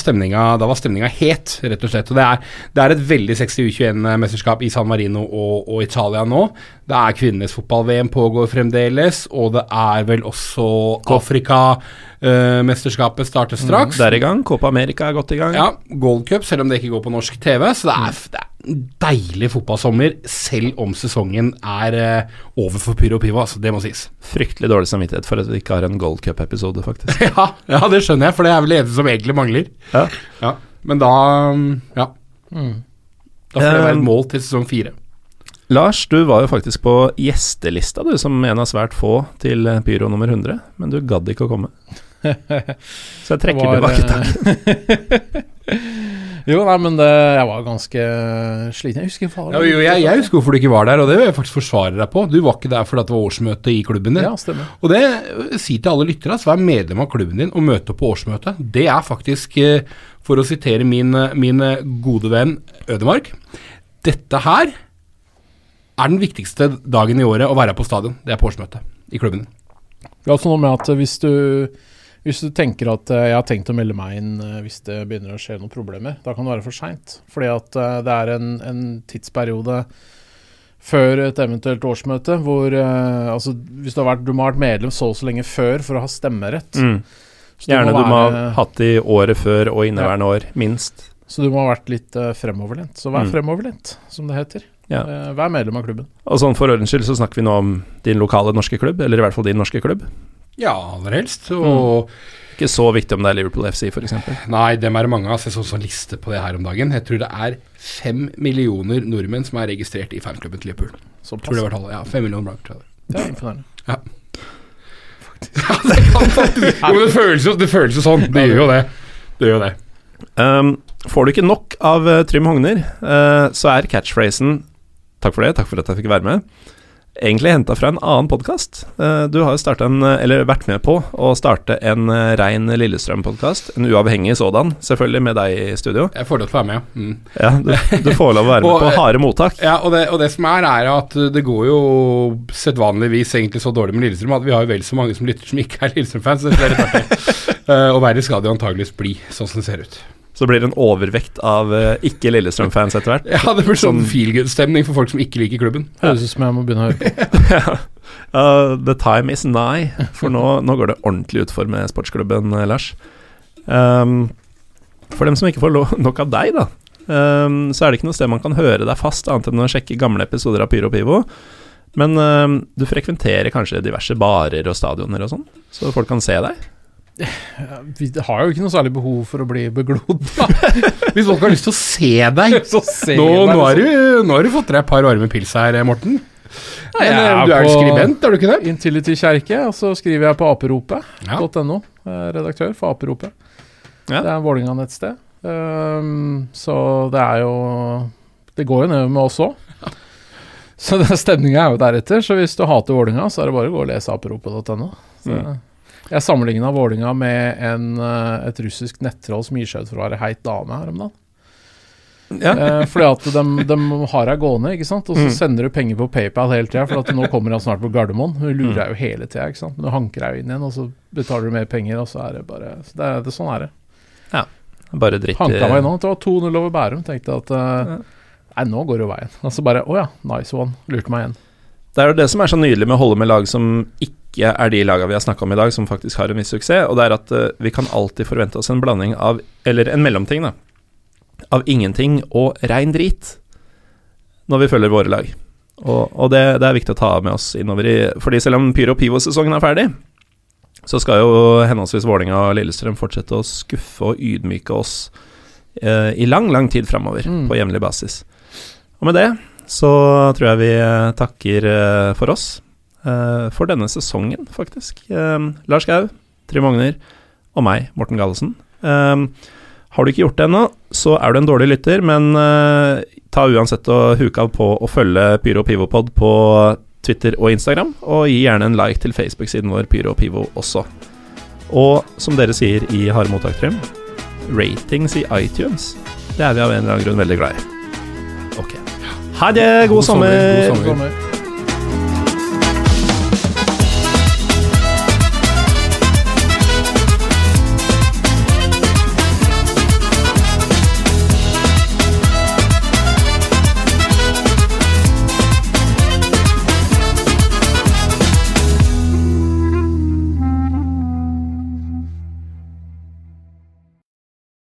da var stemninga het, rett og slett. Og det er, det er et veldig sexy U21-mesterskap i San Marino og, og Italia nå. Det er kvinnenes fotball-VM pågår fremdeles, og det er vel også Afrika-mesterskapet starter straks. Det er i gang. Copa America er godt i gang. Ja, Gold Cup, selv om det ikke går på norsk TV. Så det er, det er deilig fotballsommer, selv om sesongen er eh, over for Pyro Pivo. Altså, det må sies. Fryktelig dårlig samvittighet for at vi ikke har en Gold Cup-episode, faktisk. ja, ja, det skjønner jeg, for det er vel det eneste som egentlig mangler. Ja. Ja, men da um, Ja. Da får det være et mål til sesong fire. Lars, du var jo faktisk på gjestelista, du, som en av svært få til eh, Pyro nummer 100, men du gadd ikke å komme. Så jeg trekker Det var, tilbake takken. Jo, nei, men det, jeg var ganske sliten. Jeg husker faen Ja, jo, jeg, jeg husker hvorfor du ikke var der, og det vil jeg faktisk forsvare deg på. Du var ikke der fordi det var årsmøte i klubben din. Ja, stemmer. Og det øh, si til alle lyttere, altså, vær medlem av klubben din og møte opp på årsmøte. Det er faktisk, eh, for å sitere min, eh, min eh, gode venn Ødemark, dette her er den viktigste dagen i året å være på stadion. Det er på årsmøte i klubben din. Det er også noe med at hvis du hvis du tenker at eh, jeg har tenkt å melde meg inn eh, hvis det begynner å skje noen problemer, da kan det være for seint. Fordi at eh, det er en, en tidsperiode før et eventuelt årsmøte hvor Altså, hvis du har vært, du må ha vært medlem så og så lenge før for å ha stemmerett. Mm. Så du Gjerne være, du må ha hatt det i året før og inneværende år, minst. Så du må ha vært litt uh, fremoverlent. Så vær Mm. fremoverlent, som det heter. Ja. Uh, vær medlem av klubben. Og sånn for ordens skyld så snakker vi nå om din lokale norske klubb, eller i hvert fall din norske klubb. Ja, aller helst. Og Ikke så viktig om det er Liverpool FC, f.eks. Nei, dem er det mange av. Jeg så en liste på det her om dagen. Jeg tror det er fem millioner nordmenn som er registrert i fanklubben til Liverpool. Tror det var tallet. Ja, fem millioner blank, tror jeg. Det er imponerende. Ja, det kan faktisk Jo, det føles jo, det føles jo sånn. Det gjør jo det. Det gjør det. Um, får du ikke nok av uh, Trym Hogner, uh, så er catchphrasen 'takk for det, takk for at jeg fikk være med', egentlig henta fra en annen podkast. Uh, du har jo en, eller vært med på å starte en uh, rein Lillestrøm-podkast. En uavhengig sådan, selvfølgelig, med deg i studio. Jeg får lov til å være med, ja. Mm. Ja, du, du får lov å være med Og, på harde mottak. Ja, og det, og det som er, er at det går jo sedvanligvis egentlig så dårlig med Lillestrøm at vi har jo vel så mange som lytter som ikke er Lillestrøm-fans. Eh, og verre skal det jo antageligvis bli, sånn som det ser ut. Så blir det en overvekt av uh, ikke Lillestrøm-fans etter hvert. Ja, det blir sånn Sånn- feel good-stemning for folk som ikke liker klubben. Høres ut som jeg må begynne å høre på. Uh, the time is nigh, for nå, nå går det ordentlig utfor med sportsklubben, eh, Lars. Um, for dem som ikke får lo nok av deg, da. um, så er det ikke noe sted man kan høre deg fast, annet enn å sjekke gamle episoder av Pyro Pivo. Men um, du frekventerer kanskje diverse barer og stadioner og sånn, så folk kan se deg? Vi har jo ikke noe særlig behov for å bli beglodd. Hvis folk har lyst til å se deg Så se Nå, deg, nå, har du, nå har du fått deg et par varme pils her, Morten. Nei, Men, er du er skribent, er du ikke det? Intility Kjerke, og så skriver jeg på aperopet.no. Ja. eh, Redaktør for Aperopet. Ja. Det er Vålerenga-nettsted. Um, så det er jo Det går jo ned med oss òg. Så stemninga er jo deretter. Så hvis du hater Vålerenga, så er det bare å gå og lese aperopet.no. Så Mm. Jeg sammenligna Vålinga med en, eh, et russisk nettroll som gir seg ut for å være heit dame her om dagen. Ja. Eh, fordi at de, de har deg gående, ikke sant. Og så Mm. sender du penger på PayPal hele tida, for at nå kommer han snart på Gardermoen. Hun lurer Mm. deg jo hele tida, ikke sant. Men du hanker deg jo inn igjen, og så betaler du mer penger, og så er det bare så det, er- det, Sånn er det. Ja. Bare dritt Hanka meg nå. Det var 2-0 over Bærum. Tenkte at eh. Nei, nå går jo veien. Og så bare Å ja, nice one. Lurte meg igjen. Det er jo det som er så nydelig med å holde med lag som ikke er de laga vi har snakka om i dag, som faktisk har en viss suksess, og det er at eh, vi kan alltid forvente oss en blanding av Eller en mellomting, da. Av ingenting og rein drit når vi følger våre lag. Og, og det, det er viktig å ta med oss innover i Fordi selv om Pyro Pivo-sesongen er ferdig, så skal jo henholdsvis Vålinga og Lillestrøm fortsette å skuffe og ydmyke oss eh, i lang, lang tid framover, Mm. på jevnlig basis. Og med det så tror jeg vi eh, takker eh, for oss. eh, for denne sesongen, faktisk. Lars Gau, Trym Ogner og meg, Morten Gallesen. Har du ikke gjort det ennå, så er du en dårlig lytter, men ta uansett og huk av på å følge Pyro Pivopod på Twitter og Instagram, og gi gjerne en like til Facebook-siden vår Pyro Pivo også. Og som dere sier i Harde mottak, Trym, ratings i iTunes, det er vi av en eller annen grunn veldig glad i. Ha det, god, God sommer, god. Sommer.